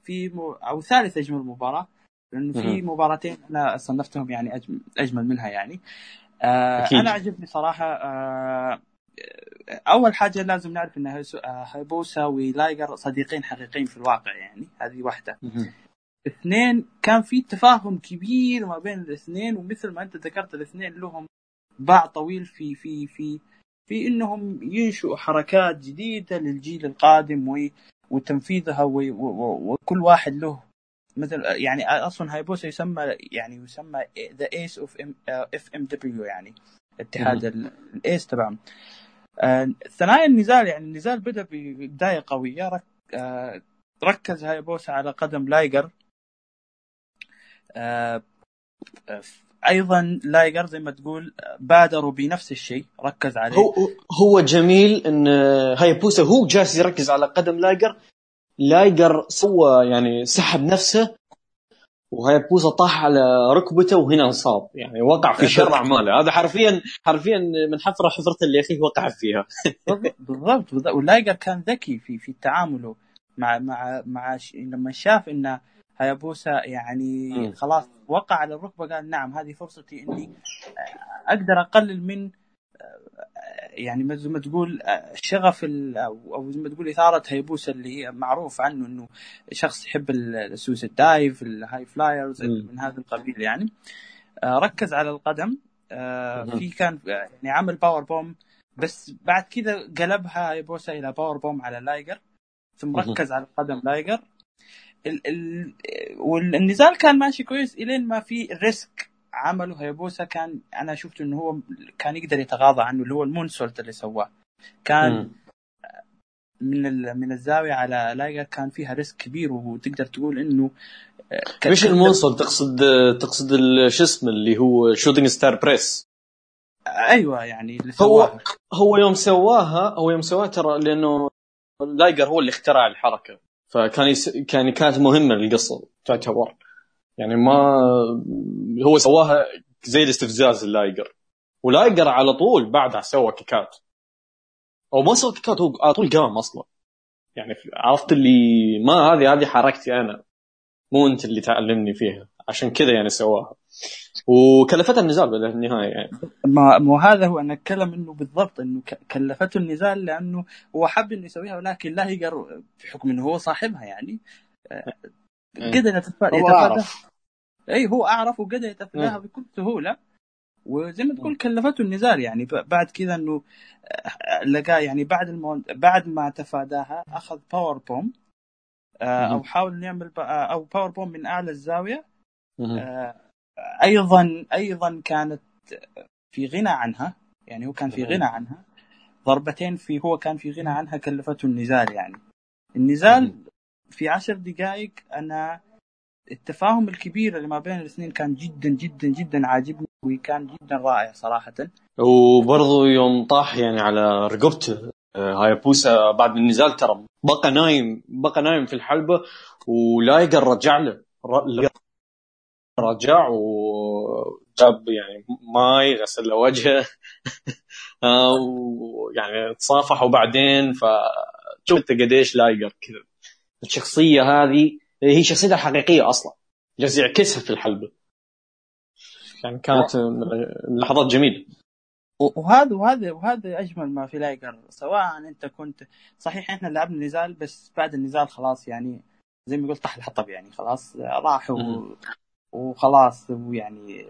في م... أو ثالث أجمل مباراة لأنه في مباراتين أنا صنفتهم يعني أجمل منها يعني. أكيد. أنا عجبني صراحة آه أول حاجة لازم نعرف إن هيبوسا ولايجر صديقين حقيقيين في الواقع يعني هذه واحدة اثنين كان في تفاهم كبير ما بين الاثنين ومثل ما أنت ذكرت الاثنين لهم باع طويل في في في في إنهم ينشئوا حركات جديدة للجيل القادم وتنفيذها وكل واحد له مثل يعني أصلا هايبوسا يسمى يعني يسمى the ace of FMW يعني اتحاد ال ace تبعهم. آه ثنايا النزال يعني النزال بدأ ببداية قوية. رك آه ركز هايبوسا على قدم لايجر. آه أيضا لايجر زي ما تقول بادروا بنفس الشيء. ركز عليه. هو هو جميل إن هايبوسا هو جالس يركز على قدم لايجر. لايجر سوى يعني سحب نفسه وهايبوسا طاح على ركبته وهنا انصاب. يعني وقع في شر اعماله هذا حرفيا حرفيا من حفرة حفرة اللي أخيه وقع فيها. بالضبط بالضبط. ولايجر كان ذكي في في تعامله مع مع مع ش... لما شاف إن هيابوسا يعني خلاص وقع على الركبة قال نعم هذه فرصتي إني أقدر أقلل من يعني ما تقول شغف أو زي ما تقول إثارة هيبوسا اللي هي معروف عنه إنه شخص يحب ال suicide dive ال high flyers من هذا القبيل يعني. آه، ركز على القدم. آه في كان يعني عمل power bomb بس بعد كذا قلبها هايبوسا إلى power bomb على لايجر. ثم ركز على قدم لايجر. ال ال والنزال كان ماشي كويس إلين ما في risk عمله هيبوسا كان أنا شفت إنه هو كان يقدر يتغاضى عنه اللي هو ال moonsault اللي سواه. كان م. من من الزاوية على لايجر كان فيها risk كبير وتقدر تقول إنه مش ال moonsault تقصد تقصد شو اسمه اللي هو shooting star press أيوه يعني اللي هو هو يوم سواها هو يوم سواها ترى لأنه لايجر هو اللي اخترع الحركة. فكان يس... كان كانت مهمة للقصة تعتبر. يعني ما هو سواها زي الاستفزاز اللايجر ولايجر على طول بعدها سوى كيكات. أو ما سوى كيكات هو على طول قام أصلا. يعني عرفت اللي ما هذه هذه حركتي أنا. مو أنت اللي تعلمني فيها. عشان كذا يعني سواها. وكلفتها النزال بالنهايه يعني. ما مو هذا هو. أنا أتكلم إنه بالضبط إنه كلفته النزال لأنه هو حب إنه يسويها ولكن لايقر بحكم إنه هو صاحبها يعني. قدر يتفادى. اي هو أعرف وقدر يتفاداها بكل سهولة. وزي ما تقول كلفته النزال يعني بعد كذا إنه آه، لقاه يعني بعد ال moon... بعد ما تفاداها أخذ power bomb آه، أو حاول يعمل أو باور بوم من أعلى الزاوية. أيضا أيضا كانت في غنى عنها. يعني هو كان في غنى عنها. ضربتين في هو كان في غنى عنها كلفته النزال يعني. النزال في عشر دقائق أنا التفاهم الكبير اللي ما بين الاثنين كان جدا جدا جدا عاجبني وكان جدا رائع صراحة. وبرضه يوم طاح يعني على رقبته آه، هاي بوسا بعد النزال ترى بقى نايم بقى نايم في الحلبة ولايقر رجع له رجع وجاب يعني ماي غسل له وجهه. آه، ويعني تصافحوا بعدين فشوف انت قديش لايقر كذا. الشخصية هذه هي شخصيته الحقيقية أصلا. جالس يعكسها في الحلبة. يعني كانت من لحظات جميلة. وهذا وهذا وهذا أجمل ما في لايجر سواء أنت كنت صحيح إحنا لعبنا نزال بس بعد النزال خلاص يعني زي ما قلت طاح الحطب يعني خلاص راح وخلاص ويعني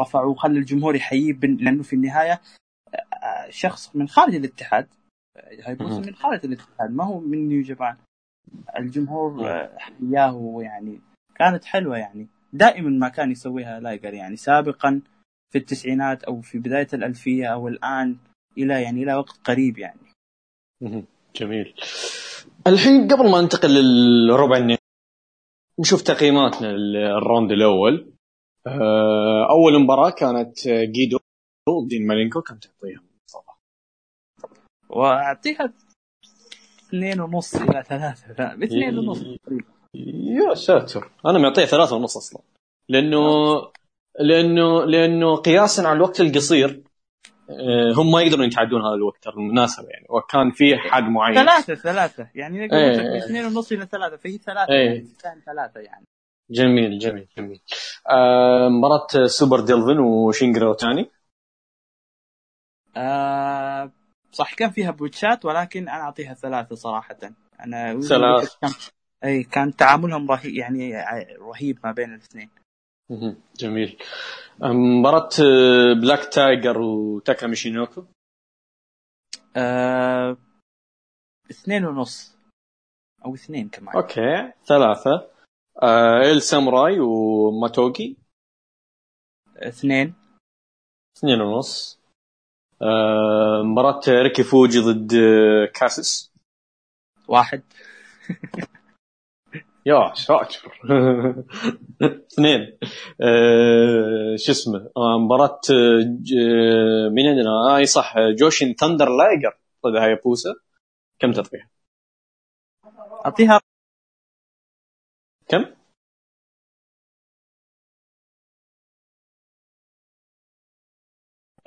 رفعوا وخلى الجمهور يحييه لأنه في النهاية شخص من خارج الاتحاد هيبوس من خارج الاتحاد ما هو من نيو جابان. الجمهور حياه يعني كانت حلوة يعني. دائما ما كان يسويها لايجر يعني. سابقا في التسعينات أو في بداية الألفية أو الآن إلى يعني إلى وقت قريب يعني. جميل. الحين قبل ما ننتقل للربع النهائي نشوف تقييماتنا الراوند الأول. آه، أول مباراة كانت جيدو دين مالينكو. كم تعطيها؟ وأعطيها اثنين ونص إلى ثلاثة باثنين ونص تقريبا. يا ساتر. أنا معطيه ثلاثة ونص أصلا. لأنه لأنه لأنه قياسا على الوقت القصير آه، هم ما يقدرون يتعدون هذا الوقت بالمناسبه يعني. وكان في حد معين. ثلاثة ثلاثة. يعني إيه. اثنين ونص إلى ثلاثة فهي ثلاثة إيه. يعني ثلاثة يعني. جميل جميل جميل. آه مباراة سوبر ديلفن وشينجرو أوتاني. آه صح كان فيها بوتشات ولكن أنا أعطيها ثلاثة صراحة. أنا ثلاث. إي كان تعاملهم رهيب يعني رهيب ما بين الاثنين. جميل. مباراة بلاك تايجر وتاكا ميشينوكو آه... اثنين ونص. أو اثنين كمان. okay ثلاثة. آه... إل ساموراي وموتيجي اثنين. اثنين ونص. مباراة ريكي فوجي ضد كاسس. واحد. يا ساتر اثنين. آه شو اسمه؟ آه مباراة آه مين عندنا؟ أي صح. جوشين ثندر لايجر ضد هايبوسا كم تعطيها؟ أعطيها. كم؟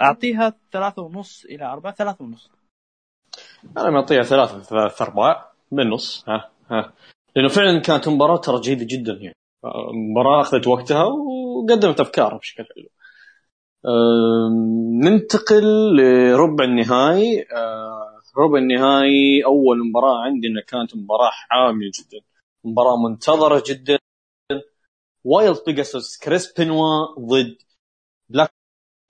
أعطيها ثلاثة ونص إلى أربعة ثلاثة ونص. أنا معطيها ثلاثة ثلاثة ارباع بالنص ها ها. لأنه فعلا كانت مباراة ترى جيدة جدا يعني. مباراة أخذت وقتها وقدمت افكارها بشكل حلو. ننتقل لربع النهائي. أه، ربع النهائي أول مباراة عندنا كانت مباراة حامية جدا. مباراة منتظرة جدا. وايلد بيجاسوس كريس بينوا ضد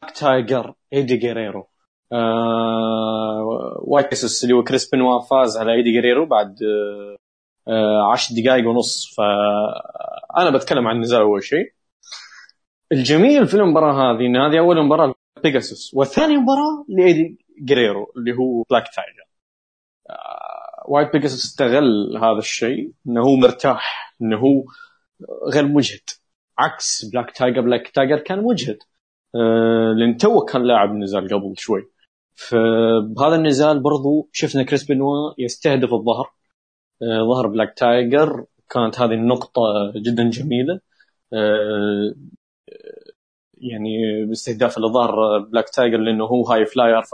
تايجر ايدي جيريرو. آه وايلد اللي هو كريس بنوا فاز على ايدي جيريرو بعد آه 10 دقائق ونص. فانا بتكلم عن النزال أول شيء. الجميل في المباراة هذه إن هذه أول مباراة بيجاسوس والثاني مباراة لإيدي جريرو اللي هو بلاك تايجر. آه وايلد بيجاسوس استغل هذا الشيء إنه هو مرتاح إنه هو غير مجهد. عكس بلاك تايجر بلاك تايجر كان مجهد. آه لأن تو كان لاعب النزال قبل شوي. فبهذا النزال برضو شفنا كريس بنوا يستهدف الظهر. آه ظهر بلاك تايجر. كانت هذه النقطة جدا جميلة. آه يعني باستهداف الظهر بلاك تايجر لأنه هو high flyer ف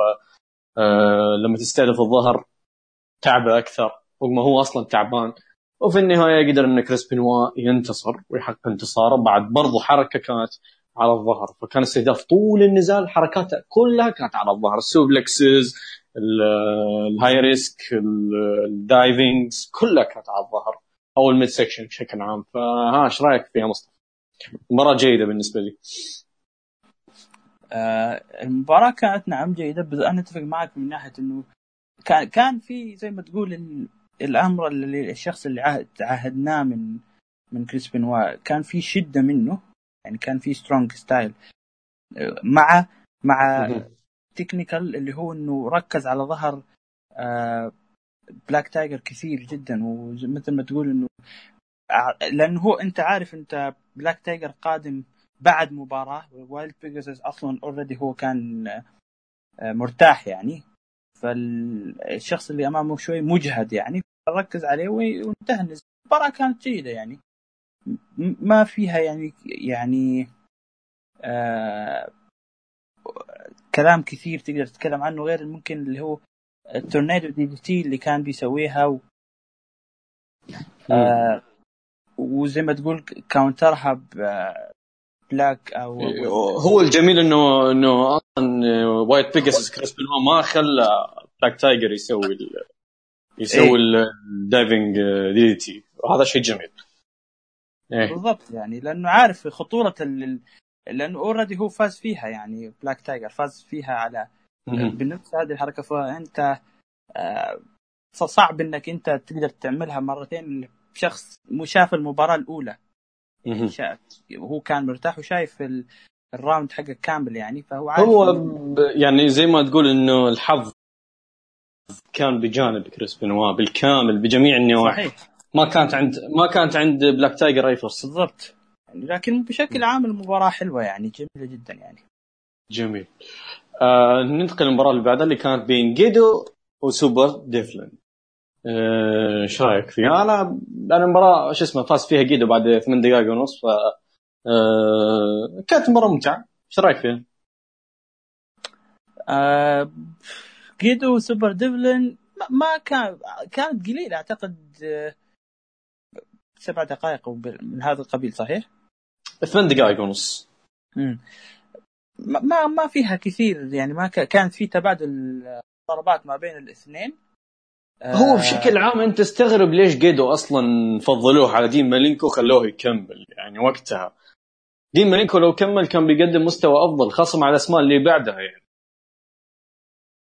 آه، لما تستهدف الظهر تعبه أكثر رغم هو أصلا تعبان. وفي النهاية قدر إن كريس بنوا ينتصر ويحقق انتصاره. بعد برضو حركة كانت على الظهر. فكان استهداف طول النزال حركاته كلها كانت على الظهر. ال suplexes ال high risk ال divings كلها كانت على الظهر. أو ال mid section بشكل عام. فها إيش رأيك فيها مصطفى؟ مباراة جيدة بالنسبة لي. آه المباراة كانت نعم جيدة بس أنا أتفق معك من ناحية إنه كان كان في زي ما تقول الأمر اللي الشخص اللي عهد عاهدناه من من كريس بنوا كان في شدة منه. يعني كان في strong style مع مع technical اللي هو إنه ركز على ظهر آه بلاك تايجر كثير جدا. ومثل ما تقول إنه لأنه هو أنت عارف أنت بلاك تايجر قادم بعد مباراة. وايلد بيجاسس أصلا already هو كان آه، مرتاح يعني. فالشخص اللي أمامه شوي مجهد يعني. ركز عليه وانتهى. المباراة كانت جيدة يعني. ما فيها يعني يعني آه كلام كثير تقدر تتكلم عنه غير ممكن اللي هو ال tornado DDT اللي كان بيسويها و آه وزي ما تقول counter ها Black أو هو الجميل انه إنه أصلا Wild Pegasus كريس ما خلى Black Tiger يسوي ال... يسوي إيه؟ ال diving DDT. وهذا شيء جميل. إيه؟ بالضبط يعني لأنه عارف خطورة ال... لأنه already هو فاز فيها يعني Black Tiger فاز فيها على بنفس هذه الحركة فأنت آه، صعب إنك أنت تقدر تعملها مرتين شخص شاف المباراة الأولى. وهو كان مرتاح وشايف ال round حقه كامل يعني فهو عارف هو يعني زي ما تقول إنه الحظ كان بجانب كريس بنوا بالكامل بجميع النواحي. صحيح. ما كانت عند ما كانت عند Black Tiger اي فرصه بالضبط. يعني لكن بشكل عام المباراة حلوة يعني جميلة جدا يعني. جميل. آه ننتقل للمباراة اللي بعدها اللي كانت بين جيدو و Super Delfin إيش آه رأيك فيها؟ أنا أنا المباراه شو اسمه فاز فيها جيدو بعد ثمان دقائق ونص ف آه كانت مباراة ممتعة. إيش رأيك فيها؟ آه جيدو و Super Delfin ما كان كانت قليلة أعتقد آه، سبع دقائق من هذا القبيل صحيح؟ ثمان دقائق ونص. امم ما ما فيها كثير يعني ما كانت في تبادل ضربات ما بين الاثنين. هو بشكل عام انت تستغرب ليش جيدو أصلا فضلوه على دين مالينكو خلوه يكمل يعني وقتها. دين مالينكو لو كمل كان بيقدم مستوى أفضل خاصة مع الأسماء اللي بعدها يعني.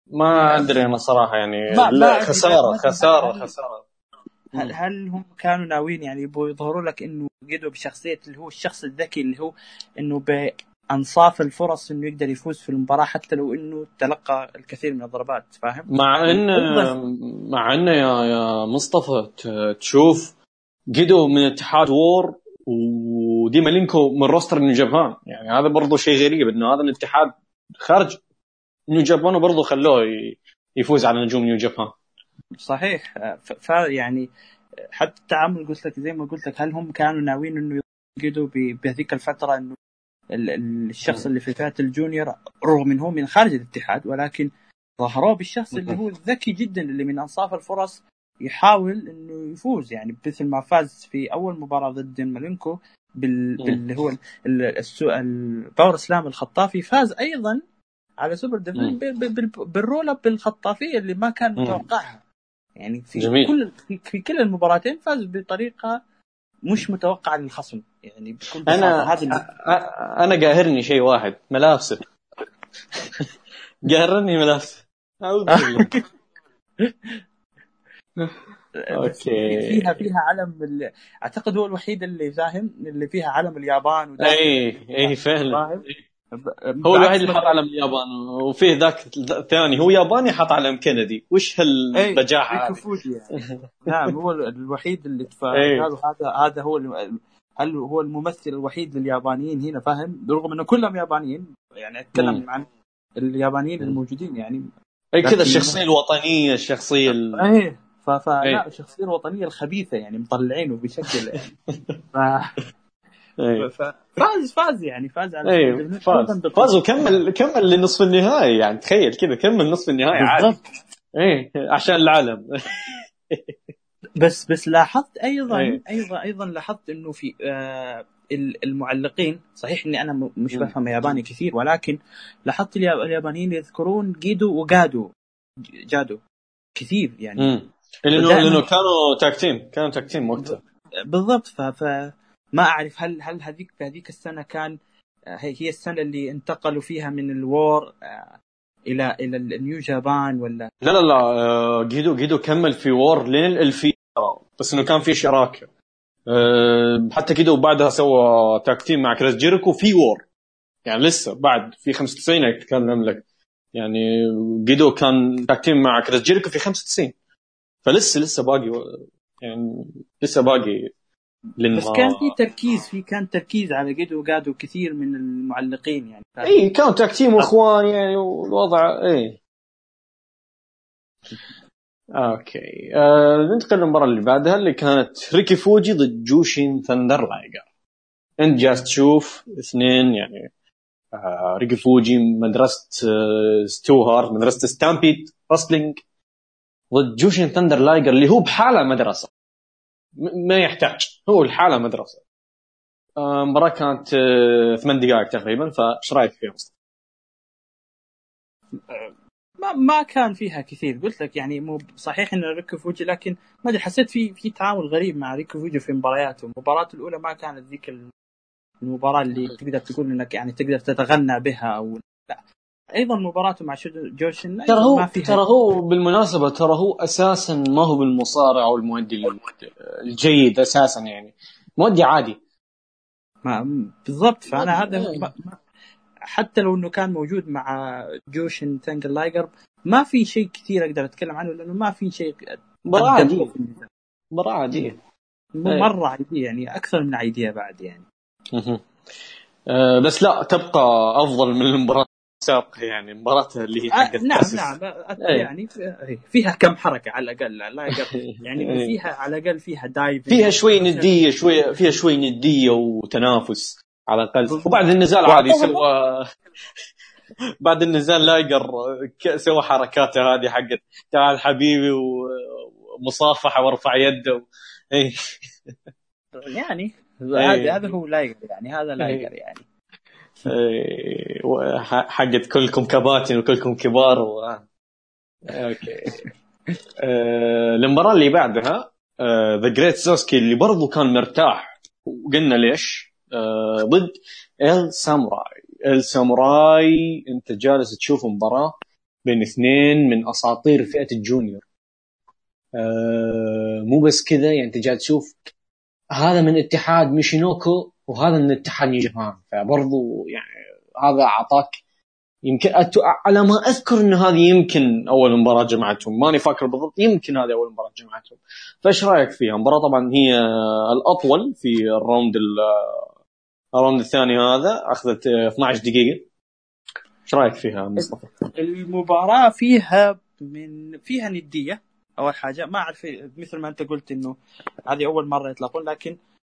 ما أدري أنا صراحة يعني. ما لا خسارة خسارة خسارة. هل هل هم كانوا ناويين يعني يبغوا يظهروا لك إنه جيدو بشخصية اللي هو الشخص الذكي اللي هو إنه انصاف الفرص إنه يقدر يفوز في المباراة حتى لو إنه تلقى الكثير من الضربات فاهم؟ مع ان مع ان يا يا مصطفى تشوف جيدو من اتحاد WAR ودين مالينكو من roster New Japan. يعني هذا برضه شيء غريب إنه هذا الاتحاد خارج New Japan وبرضه خلوه يفوز على نجوم New Japan. صحيح. فيعني حتى التعامل قلت لك زي ما قلت لك هل هم كانوا ناويين إنه يجدوا بهذيك الفترة إنه الشخص اللي في فئة ال junior رغم انه هو من خارج الاتحاد ولكن ظهروه بالشخص اللي هو ذكي جدا اللي من أنصاف الفرص يحاول إنه يفوز. يعني مثل ما فاز في أول مباراة ضد مالينكو بال... باللي هو. ال power slam الخطافي فاز أيضا على سوبر بال... بال roll up بالخطافيه اللي ما كان متوقعها. يعني في جميل. كل في كل المباراتين فاز بطريقة مش متوقعة للخصم. يعني بكل أنا هذا أنا قاهرني شيء واحد ملابسه. قهرني ملابس اعوذ بالله أوكي. فيها فيها علم ال... أعتقد هو الوحيد اللي فاهم اللي فيها علم اليابان اي اي فعلا. هو الوحيد اللي حط علم اليابان وفيه ذاك الثاني. هو ياباني حط علم كندي. وش هالبجاحة هذه؟ يعني. نعم هو الوحيد اللي قالوا هذا هذا هو هل هو الممثل الوحيد لليابانيين هنا؟ فاهم رغم إنه كلهم يابانيين. يعني أتكلم عن اليابانيين الموجودين يعني. اي كذا الشخصية الوطنية الشخصية ال... إيه فلا إيه. الشخصية الوطنية الخبيثة يعني مطلعينه بشكل ف... إيه. فاز فاز يعني فاز على إيه فاز. فاز وكمل كمل لنصف النهائي يعني تخيل كذا كمل نصف النهائي عادي. إيه عشان العالم. بس بس لاحظت أيضا أيه. أيضا أيضا لاحظت إنه في آه المعلقين صحيح إني أنا مش بفهم ياباني كثير ولكن لاحظت اليابانيين يذكرون جيدو وجادو جادو كثير يعني. لأنه لأنه كانوا tag team كانوا tag team وقتها. بالضبط ف, ف ما أعرف هل هل هذيك هذيك السنة كان آه، هي السنة اللي انتقلوا فيها من ال WAR آه، إلى إلى ال New Japan ولا؟ لا لا لا آه، جيدو جيدو كمل في WAR لين الالفيه بس إنه كان في شراكة. حتى كده وبعدها سوى tag team مع كريس جيريكو في WAR يعني لسه بعد في 95 اتكلم لك يعني جيدو كان tag team مع كريس جيريكو في 95 فلسه لسه باقي يعني لسه باقي لما... بس كان في تركيز في كان تركيز على جيدو وجادو كثير من المعلقين يعني. إي كان tag team واخوان يعني والوضع إي. أوكي. آه ننتقل للمباراة اللي بعدها اللي كانت ريكي فوجي ضد جوشين Thunder Liger انت جالس تشوف اثنين يعني آه ريكي فوجي مدرسة آه ستو هارت مدرسة Stampede Wrestling ضد جوشين Thunder Liger اللي هو بحالة مدرسة. ما يحتاج. هو الحالة مدرسة. آه، المباراة كانت آه، ثمان دقائق تقريبا فايش رأيك فيها؟ مصطفى؟ ما ما كان فيها كثير. قلت لك يعني مو صحيح إن ريكي فوجي لكن ما أدري حسيت في في تعامل غريب مع ريكي فوجي في مبارياته. المباراة الأولى ما كانت ذيك المباراة اللي تقدر تقول إنك يعني تقدر تتغنى بها أو لا. أيضا مباراته مع جوشين ترى هو ترى هو بالمناسبة ترى هو أساسا ما هو بالمصارع أو المؤدي الجيد أساسا يعني. مؤدي عادي. ما بالضبط. فأنا هذا ما حتى لو إنه كان موجود مع جوشين Thunder Liger ما في شيء كثير أقدر أتكلم عنه لأنه ما في شيء مباراة عادية. مباراة عادية. مرة عادية يعني أكثر من عادية بعد يعني. أه بس لا تبقى أفضل من المباراة السابقة يعني مباراة اللي هي حقت نعم نعم. يعني فيها كم حركة على الأقل لا يعني فيها على الأقل فيها دايف فيها شوي ندية شوي فيها شوي ندية وتنافس على الأقل. وبعد النزال عادي سوى بعد النزال لايقر سوى حركاته هذه حقت تعال حبيبي ومصافحة وارفع يده اي يعني هذا هذا هو لايقر يعني هذا لايقر يعني. حقت كلكم كباتن وكلكم كبار و... أوكي. آه، المباراة اللي بعدها The Great ساسكي اللي برضو كان مرتاح وقلنا ليش؟ آه، ضد El Samurai El Samurai أنت جالس تشوف مباراة بين اثنين من أساطير فئة ال junior. مو بس كذا يعني أنت جالس تشوف هذا من اتحاد ميشينوكو وهذا من اتحاد New Japan فبرضو يعني هذا أعطاك يمكن. على ما أذكر إن هذه يمكن أول مباراة جمعتهم ماني فاكر بالضبط يمكن هذه أول مباراة جمعتهم فإيش رأيك فيها؟ المباراه طبعا هي الأطول في ال round ال round الثاني هذا أخذت 12 دقيقة إيش رأيك فيها مصطفى؟ المباراة فيها من فيها ندية أول حاجة ما أعرف مثل ما أنت قلت إنه هذه أول مرة يلتقون لكن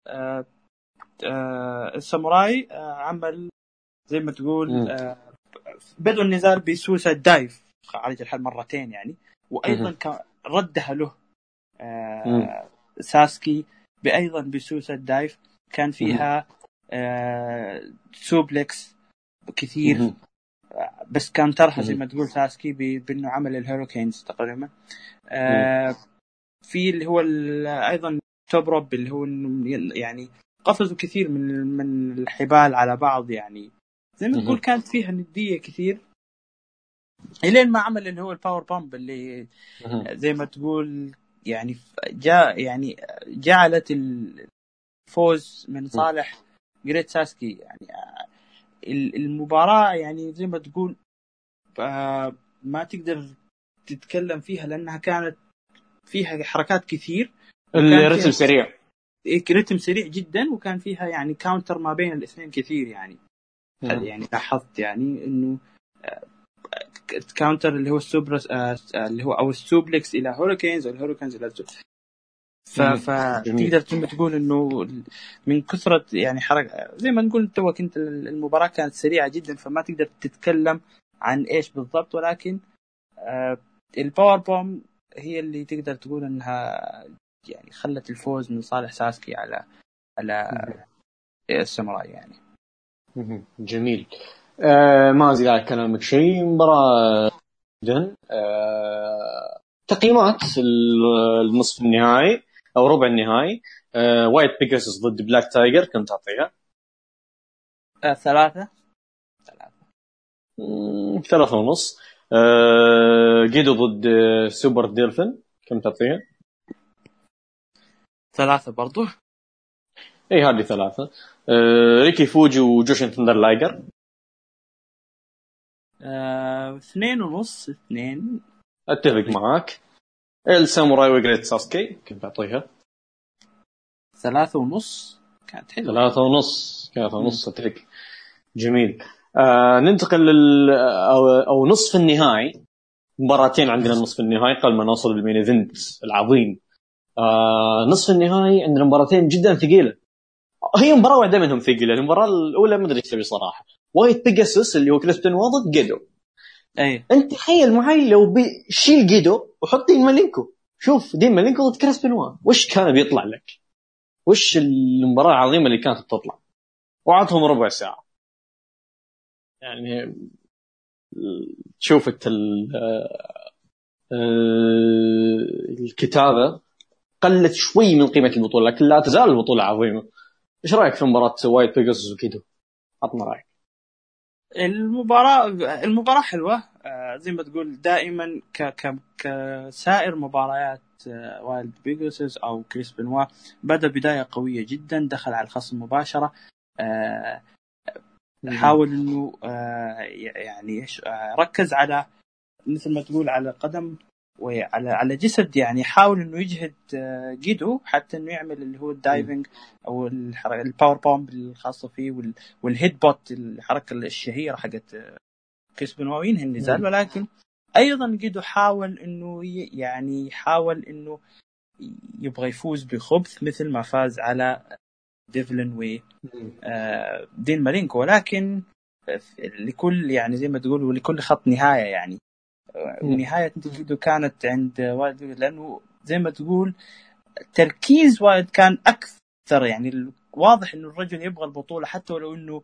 آه الساموراي آه عمل زي ما تقول آه بدأوا النزال ب suicide dive خارج الحلبة مرتين يعني وأيضا ردها له آه ساسكي أيضا ب suicide dive كان فيها آه suplex كثير بس counter ها زي ما تقول ساسكي بأنه عمل ال hurricanes تقريبا. آه في اللي هو أيضا top rope اللي هو يعني قفزوا كثير من من الحبال على بعض يعني. زي ما تقول كانت فيها ندية كثير. إلين ما عمل اللي هو ال power bomb اللي زي ما تقول يعني جاء يعني جعلت الفوز من صالح جريت ساسكي يعني. المباراة يعني زي ما تقول آه، ما تقدر تتكلم فيها لأنها كانت فيها حركات كثير. الرتم سريع. رتم سريع جدا وكان فيها يعني counter ما بين الاثنين كثير يعني. نعم. يعني لاحظت يعني إنه counter اللي هو السوبر آه، اللي هو أو ال suplex إلى hurricanes أو ال hurricanes إلى فتقدر تقول إنه من كثرة يعني حركة زي ما نقول توك انت المباراة كانت سريعة جدا فما تقدر تتكلم عن إيش بالضبط ولكن آه، ال power bomb هي اللي تقدر تقول إنها يعني خلت الفوز من صالح ساسكي على على الساموراي يعني. جميل. آه ما أزيد على كلامك شيء. مباراة جدا. آه تقييمات النصف النهائي أو ربع النهائي. آه وايت بيجاسس ضد بلاك تايجر كم تعطيها؟ آه ثلاثة. ثلاثة. ثلاثة ونص. آه جيدو ضد سوبر ديلفن كم تعطيها؟ ثلاثة برضو. اي هذه ثلاثة. آه ريكي فوجي وجوشن ثندر لايجر. آه، اثنين ونص اثنين. أتفق معاك. الساموراي وجريت ساسكي كم تعطيها؟ ثلاثة ونص. كانت حلوة. ثلاثة ونص ثلاثة ونص أتفق. جميل. آه ننتقل لل أو, أو نصف النهائي. مباراتين عندنا نصف النهائي قبل ما نوصل لل main event العظيم. آه نصف النهائي عندنا مباراتين جدا ثقيلة. هي مباراة واحدة منهم ثقيلة المباراة الأولى ما أدري إيش تبي صراحة. وايت بيجاسوس اللي هو كريستن واضح جيدو أي. أنت تخيل معي لو شيل جيدو وحط دين مالينكو شوف دين مالينكو ضد كريس بنوا وش كان بيطلع لك؟ وش المباراة العظيمة اللي كانت تطلع؟ وعطهم ربع ساعة. يعني شوف انت الكتابة. قلت شوي من قيمة البطولة لكن لا تزال البطولة عظيمة. إيش رأيك في مباراة وايت بيجاسوس وجيدو؟ عطنا رأيك. المباراة المباراة حلوة. آه، زي ما تقول دائما ك ك كسائر مباريات آه، وايت بيجاسوس أو كريس بنوا. بدأ بداية قوية جدا دخل على الخصم مباشرة. آه، حاول إنه يعني ركز على مثل ما تقول على قدم وعلى على جسد يعني حاول إنه يجهد جيدو حتى إنه يعمل اللي هو ال diving أو ال power bomb الخاصه فيه وال headbutt الحركة الشهيرة حقت كريس بنوا ينهي النزال ولكن أيضا جيدو حاول إنه يعني يحاول إنه يبغى يفوز بخبث مثل ما فاز على ديفلن و دين مالينكو ولكن لكل يعني زي ما تقول ولكل خط نهاية يعني. ونهاية جيدو كانت عند وايت لأنه زي ما تقول تركيز وايت كان أكثر يعني واضح إنه الرجل يبغى البطولة حتى ولو إنه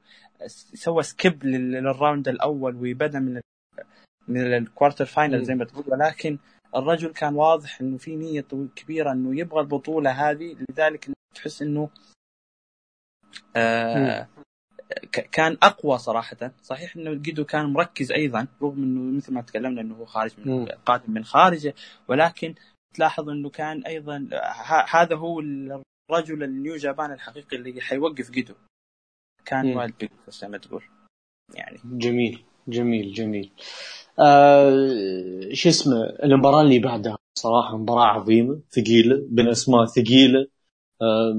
سوى skip لل round الأول وبدا من من ال quarter final زي ما تقول. ولكن الرجل كان واضح إنه في نية كبيرة إنه يبغى البطولة هذه لذلك تحس إنه آه كان أقوى صراحة. صحيح إنه جيدو كان مركز أيضا رغم إنه مثل ما تكلمنا إنه هو خارج من قادم من خارجه ولكن تلاحظ إنه كان أيضا هذا هو الرجل النيو جابان الحقيقي اللي حيوقف جيدو. كان وايت بيج زي ما تقول. يعني. جميل جميل جميل. آه شو اسمه المباراة اللي بعدها صراحة مباراة عظيمة ثقيلة بين أسماء ثقيلة. آه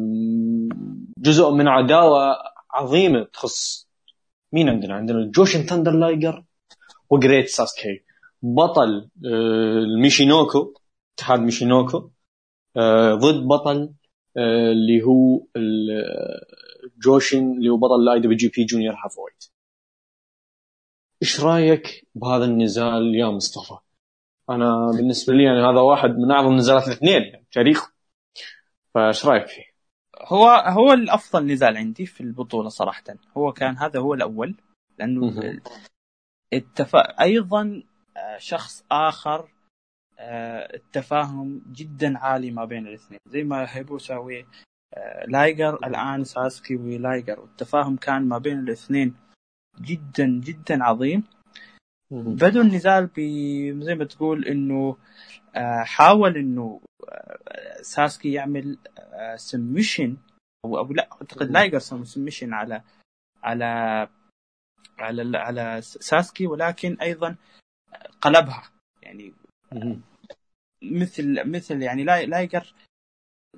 جزء من عداوة عظيمة تخص مين عندنا؟ عندنا جوشن ثاندر لايجر وجريت ساسكي بطل آه الميشينوكو اتحاد ميشينوكو آه ضد بطل آه اللي هو جوشن اللي هو بطل ال IWGP Junior Heavyweight إيش رأيك بهذا النزال يا مصطفى؟ أنا بالنسبة لي يعني هذا واحد من أعظم نزالات الاثنين يعني تاريخ فإيش رأيك فيه؟ هو هو الأفضل نزال عندي في البطولة صراحة. هو كان هذا هو الأول لأنه التفا... أيضا آه، شخص آخر آه، التفاهم جدا عالي ما بين الاثنين. زي ما هيبوسا آه، لايجر الآن ساسكي ولايجر. والتفاهم كان ما بين الاثنين جدا جدا عظيم. بدوا النزال ب زي ما تقول إنه حاول إنه آه، ساسكي يعمل submission أو أو لا أعتقد لايجر submission على على على على ساسكي ولكن أيضا قلبها. يعني مثل مثل يعني لايجر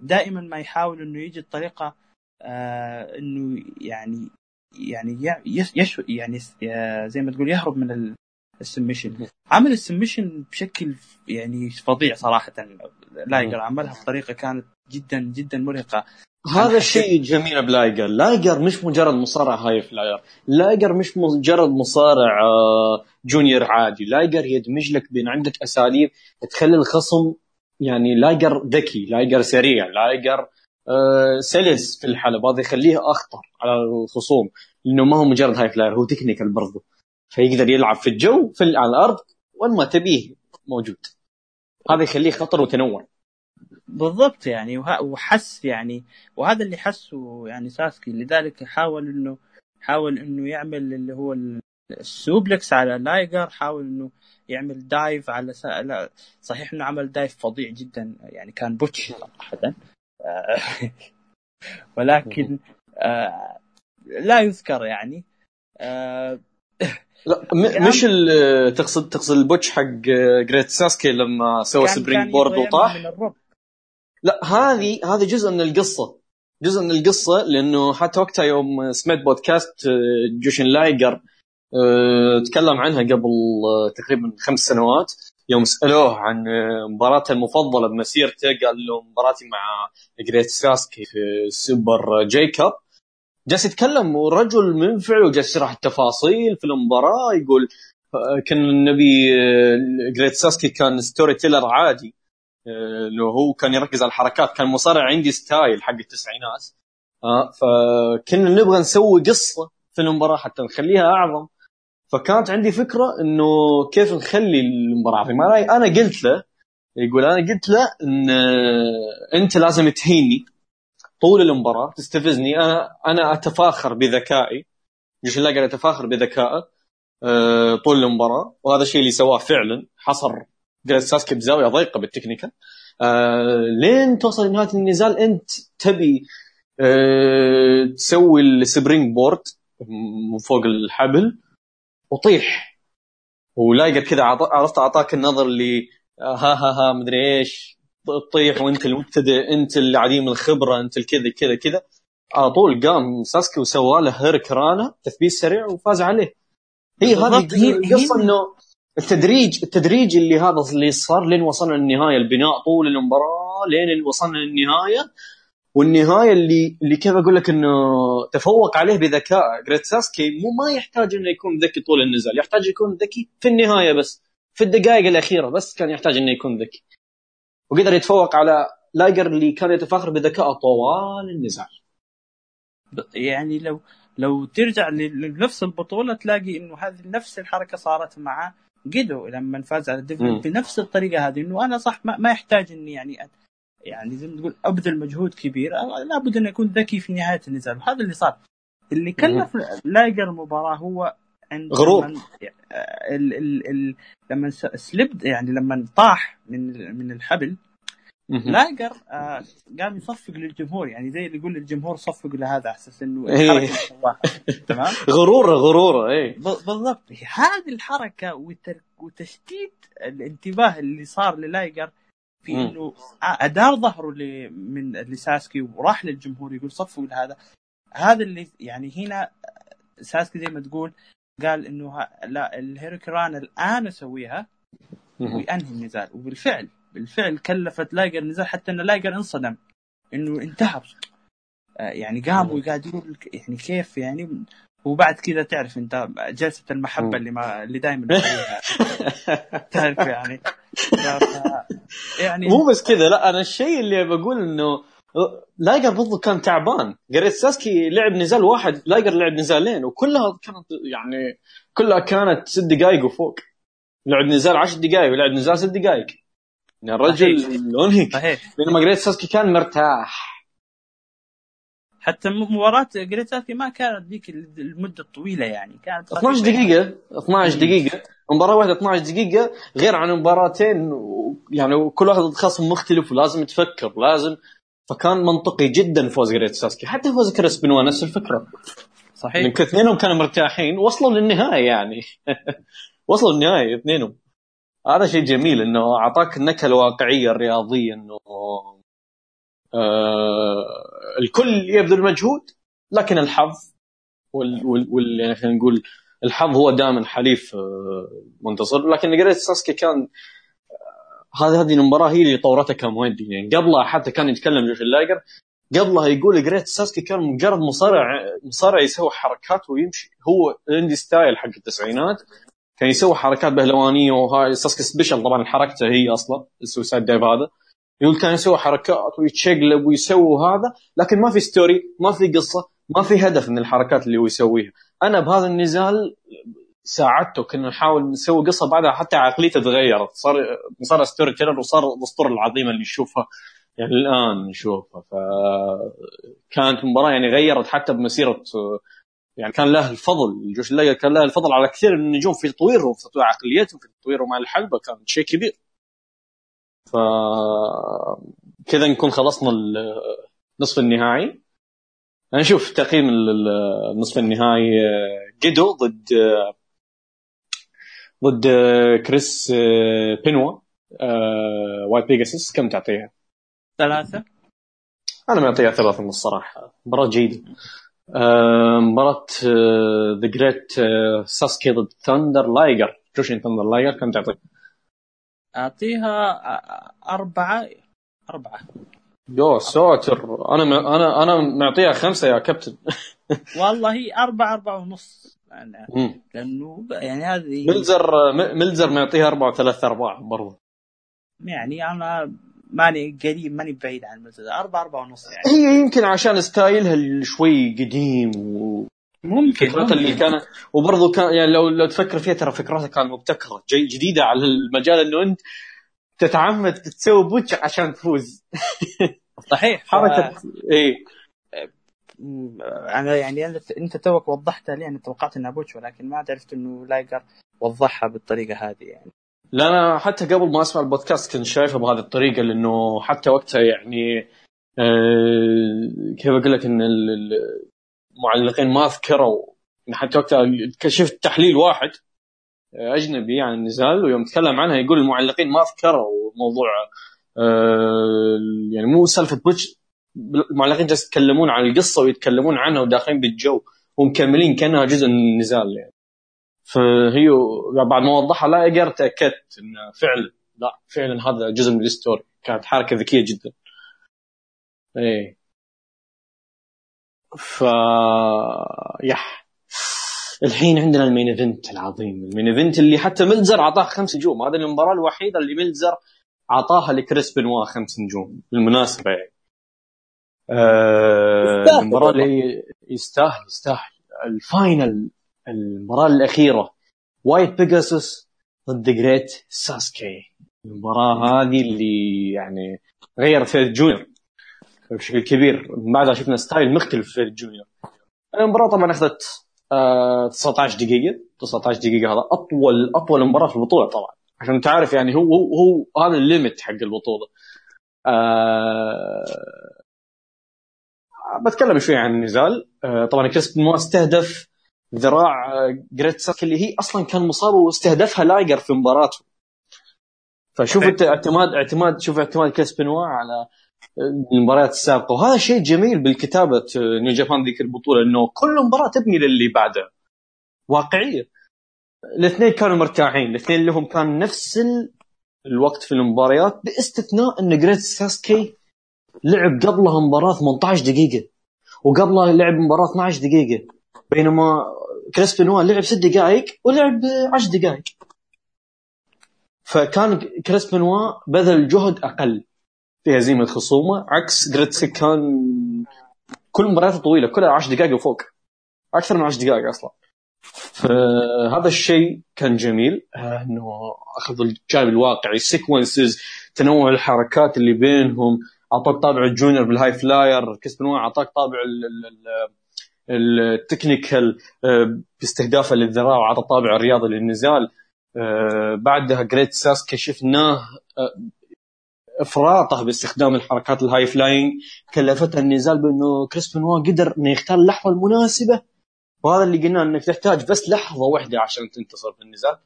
دائما ما يحاول إنه يجي الطريقة آه إنه يعني يعني يش يعني زي ما تقول يهرب من ال submission عمل ال submission بشكل يعني فظيع صراحة. لايجر عملها بطريقة كانت جدا جدا مرهقة. هذا الشيء جميل بلايجر. لايجر مش مجرد مصارع high flyer. لايجر مش مجرد مصارع آه، جونيور عادي. لايجر يدمج لك بين عده أساليب تخلي الخصم يعني لايجر ذكي لايجر سريع لايجر آه، سلس في الحلبة. هذا يخليه أخطر على الخصوم لأنه ما هو مجرد high flyer هو technical برضه فيقدر يلعب في الجو في على الأرض وين ما تبيه موجود. هذا يخليه خطر وتنوع. بالضبط يعني. وحس يعني وهذا اللي حسه يعني ساسكي. لذلك حاول إنه حاول إنه يعمل اللي هو ال suplex على لايجر حاول إنه يعمل dive على سا... لا صحيح إنه عمل dive فظيع جدا يعني كان botch صراحة. ولكن آه لا يذكر يعني. آه لا م- مش تقصد تقصد ال botch حق جريت ساسكي لما سوى springboard وطاح؟ لا هذه هذه جزء من القصة. جزء من القصة لأنه حتى وقتها يوم سمعت بودكاست آه، جوشن لايجر تكلم عنها قبل أه تقريبا خمس سنوات يوم سألوه عن آه، مباراته المفضلة بمسيرته قال له مباراتي مع جريت ساسكي في Super J-Cup جالس يتكلم والرجل منفعل وجالس يشرح التفاصيل في المباراة يقول آه، كنا نبي جريت ساسكي كان storyteller عادي لو هو كان يركز على الحركات كان مصارع عندي style حق التسعينات. آه فكنا نبغى نسوي قصة في المباراة حتى نخليها أعظم. فكانت عندي فكرة إنه كيف نخلي المباراة عظيمه أنا قلت له يقول أنا قلت له إن أنت لازم تهيني. طول المباراة تستفزني. أنا أنا أتفاخر بذكائي. مش لاقي أتفاخر بذكائه آه، طول المباراة. وهذا الشيء اللي سواه فعلا حصر جالس ساسكي بزاويه ضيقة بال technical آه لين توصل لنهاية النزال أنت تبي آه تسوي ال springboard من فوق الحبل وطيح. ولايجر كذا عرفت أعطاك النظر اللي ها ها ها مدري إيش. تطيح وانت المبتدئ انت اللي عديم الخبرة انت الكذا كذا كذا. على طول قام ساسكي وسوى له هيرك رانا تثبيت سريع وفاز عليه. هي هذه القصة إنه التدريج التدريج اللي هذا اللي صار لين وصلنا للنهاية البناء طول المباراة لين وصلنا للنهاية. والنهاية اللي اللي كيف أقول لك إنه تفوق عليه بذكاء. جريت ساسكي مو ما يحتاج إنه يكون ذكي طول النزال يحتاج يكون ذكي في النهاية بس في الدقائق الأخيرة بس كان يحتاج إنه يكون ذكي. وقدر يتفوق على لايجر اللي كان يتفاخر بذكاء طوال النزال يعني لو لو ترجع لنفس البطولة تلاقي إنه هذه نفس الحركة صارت معه جدو لما فاز على دلفين بنفس الطريقة هذه. إنه أنا صح ما, ما يحتاج إني يعني يعني زي ما تقول أبذل مجهود كبير. لابد إنه يكون ذكي في نهاية النزال وهذا اللي صار. اللي كلف لايجر المباراة هو عند غرور ال ال ال لما slipped يعني لما طاح من من الحبل لايجر آه قام يصفق للجمهور. يعني زي اللي يقول للجمهور صفقوا لهذا على أساس إنه إيه. تمام؟ غرورة غرورة اي بالضبط. هذه الحركة وتشتيت الانتباه اللي صار للايجر في إنه أدار ظهره من لساسكي وراح للجمهور يقول صفقوا لهذا. هذا اللي يعني هنا ساسكي زي ما تقول قال إنه لا ال hurricanrana أسويها وينهي النزال. وبالفعل بالفعل كلفت لايجر النزال حتى إن لايجر انصدم. إنه انتهى. آه، يعني قام وقاعد يقول يعني كيف يعني؟ وبعد كذا تعرف أنت جلسة المحبة اللي ما اللي دائما تعرف يعني؟ يعني مو بس كذا لا أنا الشيء اللي بقول إنه لايجر برضو كان تعبان. جريت ساسكي لعب نزال واحد لايجر لعب نزالين وكلها كانت يعني كلها كانت ست دقائق وفوق. لعب نزال 10 دقائق ولعب نزال ست دقائق يعني الرجل انهك بينما جريت ساسكي كان مرتاح. حتى مباراة جريت ساسكي ما كانت ذيك المدة الطويلة يعني كانت 12 دقيقة 12 دقيقة. مباراة واحدة 12 دقيقة غير عن مباراتين يعني كل واحد خصم مختلف ولازم تفكر لازم فكان منطقي جدا فوز جريت ساسكي. حتى فوز كريس بنوا نفس الفكرة. صحيح. يمكن اثنينهم كانوا مرتاحين وصلوا للنهاية يعني. وصلوا للنهاية اثنينهم. هذا شيء جميل إنه أعطاك النكهه الواقعيه الرياضية إنه آه الكل يبذل مجهود لكن الحظ وال, وال, وال يعني خلينا نقول الحظ هو دائما حليف آه منتصر. لكن Great Sasuke كان هذه هذه المباراة هي اللي طورته كمؤدي يعني قبلها حتى كان يتكلم Jushin Liger قبلها يقول Great Sasuke كان مجرد مصارع مصارع يسوي حركات ويمشي. هو ال indie style حق التسعينات كان يسوي حركات بهلوانية وهاي. Sasuke Special طبعا حركته هي أصلا ال suicide dive هذا. يقول كان يسوي حركات ويتشقلب ويسوي هذا لكن ما في story ما في قصة ما في هدف من الحركات اللي هو يسويها. أنا بهذا النزال ساعدته كنا نحاول نسوي قصة بعدها حتى عقليته تغيرت. صار صار ستوري تيلر وصار الأسطورة العظيمة اللي نشوفها يعني الآن نشوفها. فكانت مباراة يعني غيرت حتى بمسيرة يعني كان له الفضل الجيش الليل كان له الفضل على كثير من النجوم في تطويرهم في تطوير عقليتهم في تطويرهم مع الحلبة كان شيء كبير. ف كذا نكون خلصنا النصف النهائي. نشوف تقييم النصف النهائي جيدو ضد ضد كريس بينوا Wild Pegasus. كم تعطيها؟ ثلاثة. أنا معطيها ثلاثة من الصراحة. مباراة جيدة. مباراة The Great Sasuke ضد Thunder Liger Jushin Thunder Liger كم تعطي؟ أعطيها أربعة. أربعة. يا ساتر. أنا أنا أنا معطيها خمسة يا كابتن. والله هي أربعة أربعة ونص. لأنه يعني هذه ملزر ملزر معطيها أربعة وثلاثة أرباع برضه يعني أنا ماني قريب ماني بعيد عن ملزر. أربعة أربعة ونص يعني. هي يمكن عشان ستايلها شوي قديم و ممكن, ممكن. اللي كان وبرضه كان يعني لو لو تفكر فيها ترى فكرتها كانت مبتكرة. جديدة على المجال إنه أنت تتعمد تسوي botch عشان تفوز. صحيح. حركه ف... اي أنا يعني أنت توك وضحتها لي أنا توقعت انها botch ولكن ما عرفت إنه Liger وضحها بالطريقة هذه يعني. لا أنا حتى قبل ما أسمع البودكاست كنت شايفها بهذه الطريقة لأنه حتى وقتها يعني آه كيف أقول لك إن المعلقين ما ذكروا حتى وقتها شفت تحليل واحد أجنبي عن النزال ويوم تكلم عنها يقول المعلقين ما ذكروا موضوع آه يعني مو سالفة botch المعلقين جالس يتكلمون عن القصة ويتكلمون عنها وداخلين بالجو. ومكملين كانها جزء من النزال يعني. فهي بعد ما وضحها لايجر تاكدت انه فعلا لا فعلا هذا جزء من ال story. كانت حركة ذكية جدا. إيه. ف يح. الحين عندنا ال main event العظيم. ال main event اللي حتى ملزر أعطاه خمس نجوم. هذه المباراة الوحيدة اللي ملزر أعطاها لكريس بنوا خمس نجوم. بالمناسبة يعني. آه المباراه اللي يستاهل يستاهل. ال final المباراه الأخيرة. Wild Pegasus ضد Great Sasuke. المباراة هذه اللي يعني غيرت فيها junior بشكل كبير. من بعدها شفنا style مختلف في ال junior المباراة طبعا أخذت آه 19 دقيقة. 19 دقيقة هذا أطول أطول مباراة في البطولة طبعا. عشان تعرف يعني هو هو, هو هذا ال limit حق البطولة. آه بتكلم شوي عن النزال آه طبعا كريس ما استهدف ذراع Great Sasuke اللي هي أصلا كان مصاب واستهدفها Liger في مباراته. فشوف انت اعتماد اعتماد شوف اعتماد كريس بنوا على المباريات السابقة. وهذا شيء جميل بالكتابة New Japan ذيك البطولة إنه كل مباراة تبني للي بعدها واقعية. الاثنين كانوا مرتاحين. الاثنين لهم كان نفس الوقت في المباريات باستثناء إن Great Sasuke لعب قبلها مباراة 18 دقيقة وقبلها لعب مباراة 12 دقيقة. بينما كريس بنوا لعب 6 دقائق ولعب 10 دقائق. فكان كريس بنوا بذل جهد أقل في هزيمة خصومه عكس Great Sasuke كان كل مبارياته طويلة كلها 10 دقائق وفوق. أكثر من 10 دقائق أصلا. فهذا الشيء كان جميل إنه أخذ الجانب الواقعي sequences تنوع الحركات اللي بينهم أعطاك طابع ال junior بال high flyer كريس بنوا أعطاك طابع ال technical باستهدافه للذراع وعطى طابع الرياضي للنزال. آه بعدها Great Sasuke شفناه آه إفراطه باستخدام الحركات ال high flying. كلفتها النزال بأنه كريس بنوا قدر إنه يختار اللحظة المناسبة وهذا اللي قلنا إنك تحتاج بس لحظة واحدة عشان تنتصر في النزال.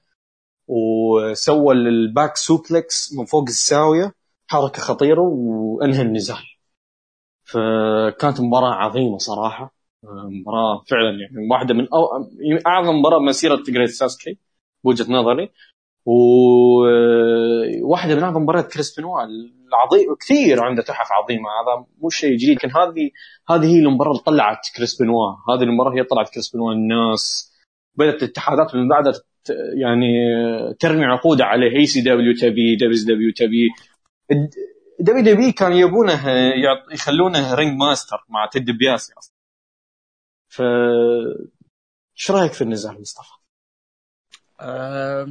وسوى ال back suplex من فوق الزاوية. حركة خطيرة وانهى النزال فكانت مباراة عظيمة صراحة. مباراة فعلا يعني واحدة من أو... أعظم مباراة مسيره Great Sasuke بوجهة نظري. وواحدة من أعظم مباريات كريس بنوا العظيم كثير عنده تحف عظيمة. هذا مو شيء جديد. لكن هذه هذه هي المباراة اللي طلعت كريس بنوا هذه المباراة هي طلعت كريس بنوا الناس بدأت الاتحادات من بعدها يعني ترمي عقودها عليه. اي سي دبليو تبي دبليو تبي. WW كانوا يبونه يخلونه ring master مع Ted DiBiase أصلا. ف إيش رأيك في النزال مصطفى؟ آه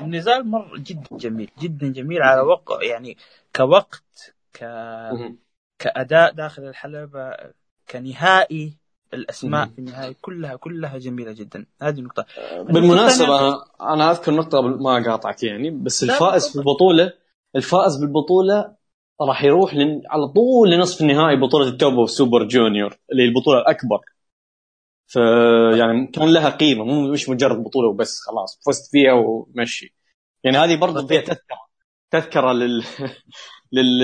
النزال مر جدا جميل جدا جميل على وقت يعني كوقت ك كأداء داخل الحلبة كنهائي الأسماء في النهايه كلها كلها جميلة جدا. هذه النقطة. بالمناسبة أنا أنا أذكر نقطة ما اقاطعك يعني بس الفائز في البطوله الفائز بالبطولة راح يروح لن... على طول لنصف النهائي بطولة ال Top of Super Junior اللي هي البطولة الأكبر. ف يعني كان لها قيمة مو مش مجرد بطولة وبس خلاص فزت فيها ومشي. يعني هذه برضه فيها تذكرة تذكرة لل لل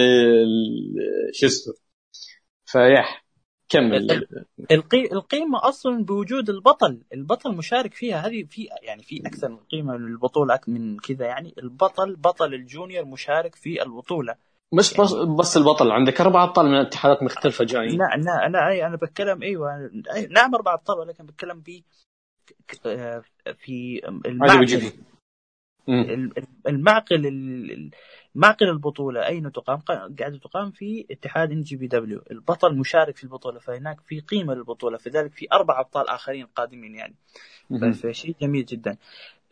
شو اسمه فيح. كمل. القي... القيمة أصلا بوجود البطل. البطل مشارك فيها. هذه في يعني في أكثر من قيمة للبطوله من كذا يعني. البطل بطل الجونيور مشارك في البطولة. مش بس, بس البطل. عندك أربع أبطال من اتحادات مختلفة جايين. لا لا لا أنا بتكلم أيوه. نعم أربع أبطال ولكن بتكلم في في المعقل. المعقل معقل البطولة أين تقام؟ قاعدة تقام في اتحاد NJPW، البطل مشارك في البطولة فهناك في قيمة للبطولة فذلك في أربع أبطال آخرين قادمين يعني. فشيء جميل جدا.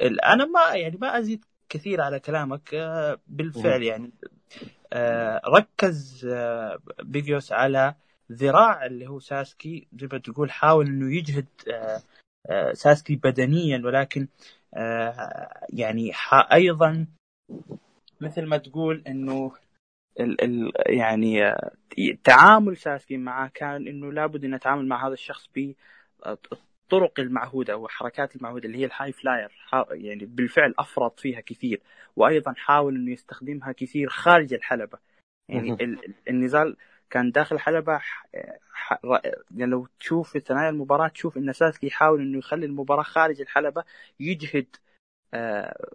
أنا ما يعني ما أزيد كثير على كلامك بالفعل يعني آه، ركز آه، بيجاسوس على ذراع اللي هو ساسكي زي ما تقول حاول إنه يجهد آه، ساسكي بدنيا ولكن يعني أيضا مثل ما تقول إنه ال ال يعني تعامل ساسكي معه كان إنه لابد ان اتعامل مع هذا الشخص الطرق المعهودة والحركات المعهودة اللي هي ال high flyer يعني بالفعل أفرط فيها كثير وأيضا حاول إنه يستخدمها كثير خارج الحلبة. يعني النزال كان داخل الحلبة يعني لو تشوف في ثنايا المباراة تشوف إن ساسكي يحاول إنه يخلي المباراة خارج الحلبة يجهد آه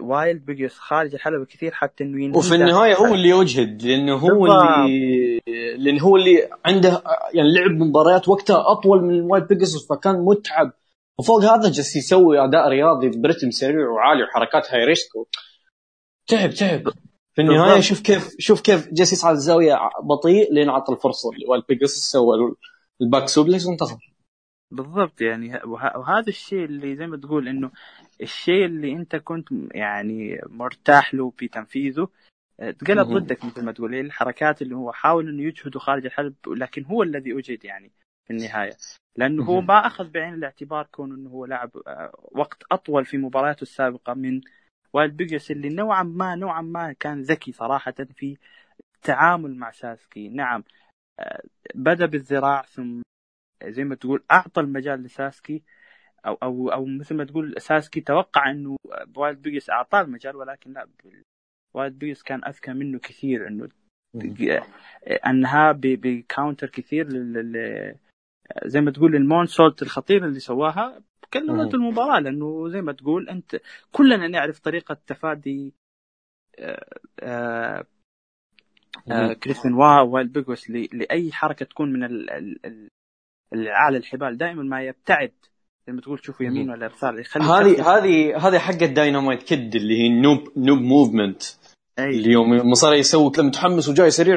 وايلد بيجاسوس خارج الحلبة كثير حتى إنه ينهي وفي النهاية هو اللي يجهد لأنه هو اللي لأنه هو اللي عنده يعني لعب مباريات وقتها أطول من وايلد بيجاسوس فكان متعب. وفوق هذا جالس يسوي أداء رياضي برتم سريع وعالي وحركات high risk تعب تعب. في النهاية شوف كيف شوف كيف جالس يصعد الزاوية بطيء لين عطى الفرصة وايلد بيجاسوس سوى ال back suplex وانتصر بالضبط يعني. وهذا الشيء اللي زي ما تقول إنه الشيء اللي أنت كنت يعني مرتاح له في تنفيذه آه، تقلب ضدك مثل ما تقول. الحركات اللي هو حاول إنه يجهده خارج الحلب لكن هو الذي أجهد يعني في النهاية. لأنه هو ما أخذ بعين الاعتبار كون إنه هو لعب آه، وقت أطول في مبارياته السابقة من وايلد بيجاسوس اللي نوعا ما نوعا ما كان ذكي صراحة في التعامل مع ساسكي. نعم آه، بدأ بالذراع ثم زي ما تقول أعطى المجال لساسكي أو أو أو مثل ما تقول ساسكي توقع إنه وايلد بيجاسوس أعطاه المجال ولكن لا وايلد بيجاسوس كان أذكى منه كثير إنه أنها بكاونتر كثير لل زي ما تقول المون سولت الخطيره اللي سواها كلمت المباراة لأنه زي ما تقول أنت كلنا نعرف طريقة تفادي آه، آه، كريستين وايلد بيجوس لأي حركة تكون من أعلى الحبال دائما ما يبتعد. لما تقول تشوفه يمين ولا يسار يخلي هذه هذه هذه حقه داينامايت كيد اللي هي النوب نوب موفمنت اللي يوم مصارع يسوي كذا متحمس وجاي سريع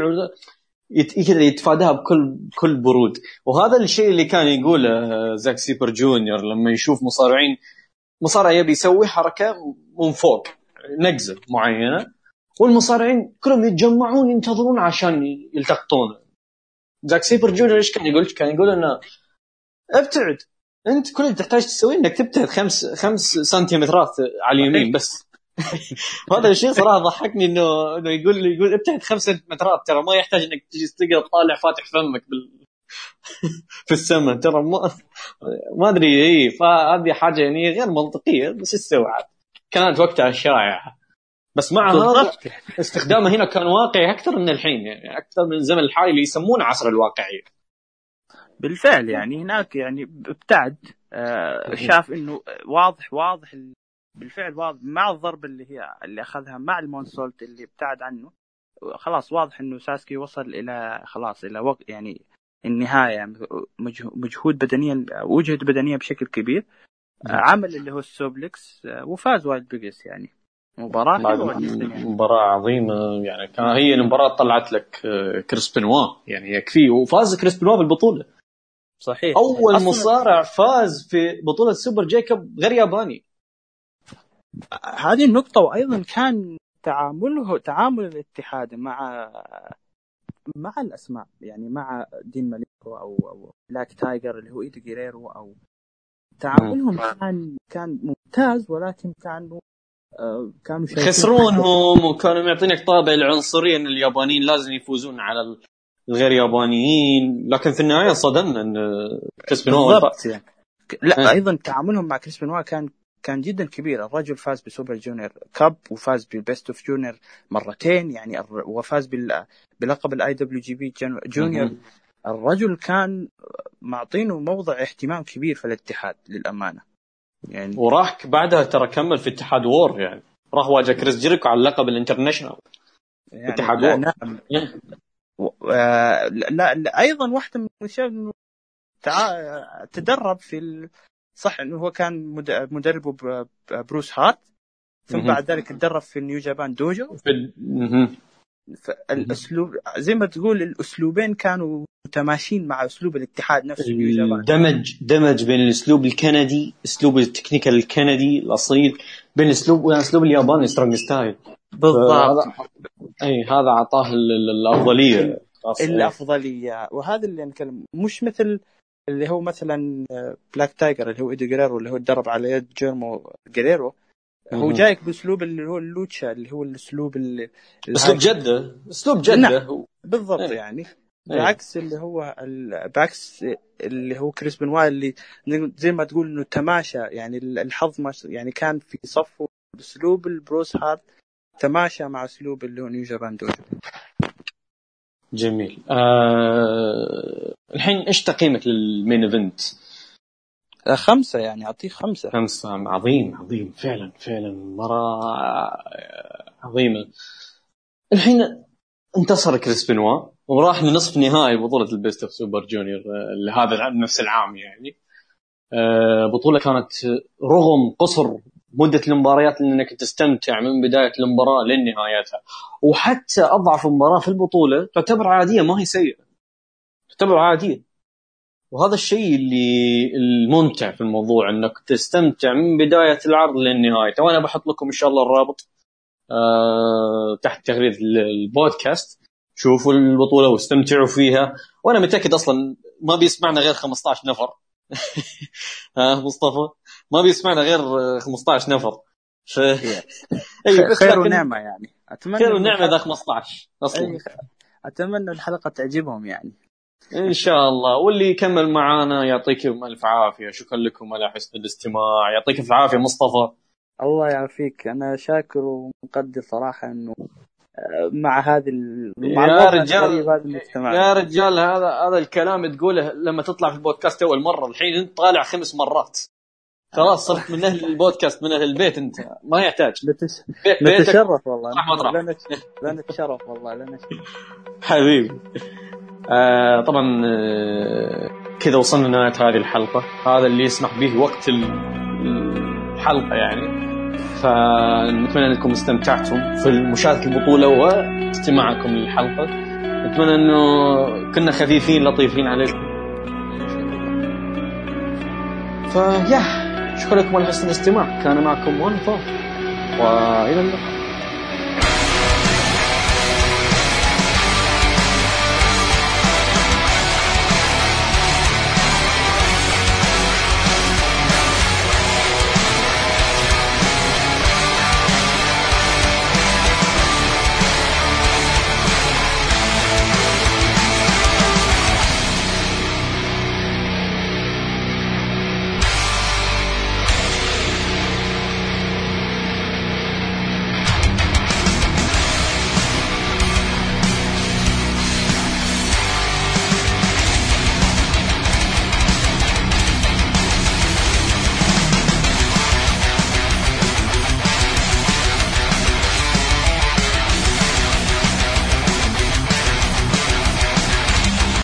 كذا يتفاداها بكل بكل برود. وهذا الشيء اللي كان يقوله زاك سيبر جونيور لما يشوف مصارعين مصارع يبي يسوي حركة من فوق نقزة معينة والمصارعين كلهم يتجمعون ينتظرون عشان يلتقطونه. زاك سيبر جونيور إيش كان يقول؟ كان يقول إنه ابتعد. أنت كل اللي تحتاج تسويه إنك تبتعد خمس خمس سنتيمترات على اليمين بس. هذا الشيء صراحة ضحكني انه إنه يقول يقول ابتعد خمس سنتيمترات. ترى ما يحتاج إنك تجي تقعد طالع فاتح فمك بال في السماء ترى ما ما أدري اي فهذه حاجة يعني غير منطقية بس إيش كانت وقتها شائعة. بس مع هذا استخدامه هنا كان واقعي أكثر من الحين يعني أكثر من الزمن الحالي اللي يسمونه عصر الواقعية. بالفعل يعني هناك يعني ابتعد آه شاف إنه واضح واضح بالفعل واضح مع الضربه اللي هي اللي أخذها مع ال moonsault اللي ابتعد عنه خلاص واضح إنه ساسكي وصل إلى خلاص إلى وقت يعني النهاية مجهد بدنيا وجهد بدنيا بشكل كبير. عمل اللي هو ال suplex وفاز وايلد بيجاسوس يعني. مباراة مباراة عظيمة يعني كان هي المباراة طلعت لك آه، كريس بنوا يعني يكفي وفاز كريس بنوا بالبطولة. صحيح. أول مصارع فاز في بطولة Super J-Cup غير ياباني. هذه النقطة وأيضا كان تعامله تعامل الاتحاد مع مع الأسماء يعني مع دين مالينكو أو أو بلاك تايجر اللي هو إيدي جيريرو أو تعاملهم كان كان ممتاز ولكن كانوا كانوا يخسرونهم وكانوا معطينك طابع العنصرية إن اليابانيين لازم يفوزون على الغير يابانيين. لكن في النهاية صدمنا إن كريس بنوا يعني. لا أيضا تعاملهم مع كريس بنوا كان كان جدا كبير. الرجل فاز ب Super Junior Cup وفاز بال Best of Junior مرتين يعني وفاز بلقب ال IWGP Junior. الرجل كان معطينه موضع اهتمام كبير في الاتحاد للأمانة. يعني وراح بعدها ترى كمل في اتحاد وور يعني. راح واجه كريس جيريكو على اللقب ال international. يعني اتحاد وور. نعم آه، لا, لا أيضا واحدة من الأشياء إنه تدرب في صح إنه هو كان مدربه بروس هارت. ثم بعد ذلك تدرب في New Japan Dojo. فالاسلوب زي ما تقول الأسلوبين كانوا متماشين مع أسلوب الاتحاد نفسه دمج دمج بين الأسلوب الكندي أسلوب ال technical الكندي الأصيل بين الاسلوب والاسلوب الياباني strong style بالضبط. إي هذا أعطاه الأفضلية. الأفضلية. وهذا اللي نتكلم مش مثل اللي هو مثلا بلاك تايجر اللي هو ايدي جريرو اللي هو تدرب على يد جوري جريرو هو جايك بأسلوب اللي هو ال lucha اللي هو الأسلوب اللي أسلوب جده أسلوب جده نعم. بالضبط إيه. يعني إيه. بعكس اللي هو بعكس اللي هو كريس بنوا اللي زي ما تقول إنه تماشى يعني الحظ يعني كان في صفه بأسلوب البروس هارت تماشى مع أسلوب اللي هو New Japan Dojo جميل آه الحين إيش تقييمك لل main event؟ آه، خمسة يعني أعطيه خمسة. خمسة عظيم عظيم فعلا فعلا مرة عظيمة الحين انتصر كريس بنوا وراح لنصف نهائي بطولة ال Best of Super Junior لهذا نفس العام يعني. آه، بطولة كانت رغم قصر مدة المباريات انك تستمتع من بداية المباراة لنهايتها وحتى أضعف مباراه في البطولة تعتبر عادية ما هي سيئة تعتبر عادية. وهذا الشيء اللي الممتع في الموضوع إنك تستمتع من بداية العرض للنهاية. وأنا بحط لكم إن شاء الله الرابط آه تحت تغريده البودكاست. شوفوا البطولة واستمتعوا فيها. وأنا متأكد أصلا ما بيسمعنا غير 15 نفر. ها مصطفى؟ ما بيسمعنا غير 15 نفر. ف... أي خير ونعمة يعني. أتمنى خير ونعمة ذا 15 أصلا. أتمنى الحلقة تعجبهم يعني. إن شاء الله. واللي يكمل معانا يعطيكم ألف عافية. شكرا لكم على حسن الاستماع. يعطيك ألف عافية مصطفى. الله يعافيك. أنا شاكر ومقدر صراحة إنه مع هذه مع يا رجال يا رجال هذا هذا الكلام تقوله لما تطلع في البودكاست أول مرة. الحين أنت طالع خمس مرات. خلاص صرت من أهل البودكاست من أهل البيت أنت. ما يحتاج. بتش... نتشرف والله. لا نتشرف والله لا حبيبي. آه طبعا آه كذا وصلنا لنهاية هذه الحلقة. هذا اللي يسمح به وقت الحلقة يعني. فنتمنى أنكم استمتعتم في مشاهدة البطولة واستماعكم للحلقة. نتمنى أنه كنا خفيفين لطيفين عليكم. فيا شكرا لكم على حسن الاستماع. كان معكم ون وإلى اللقاء.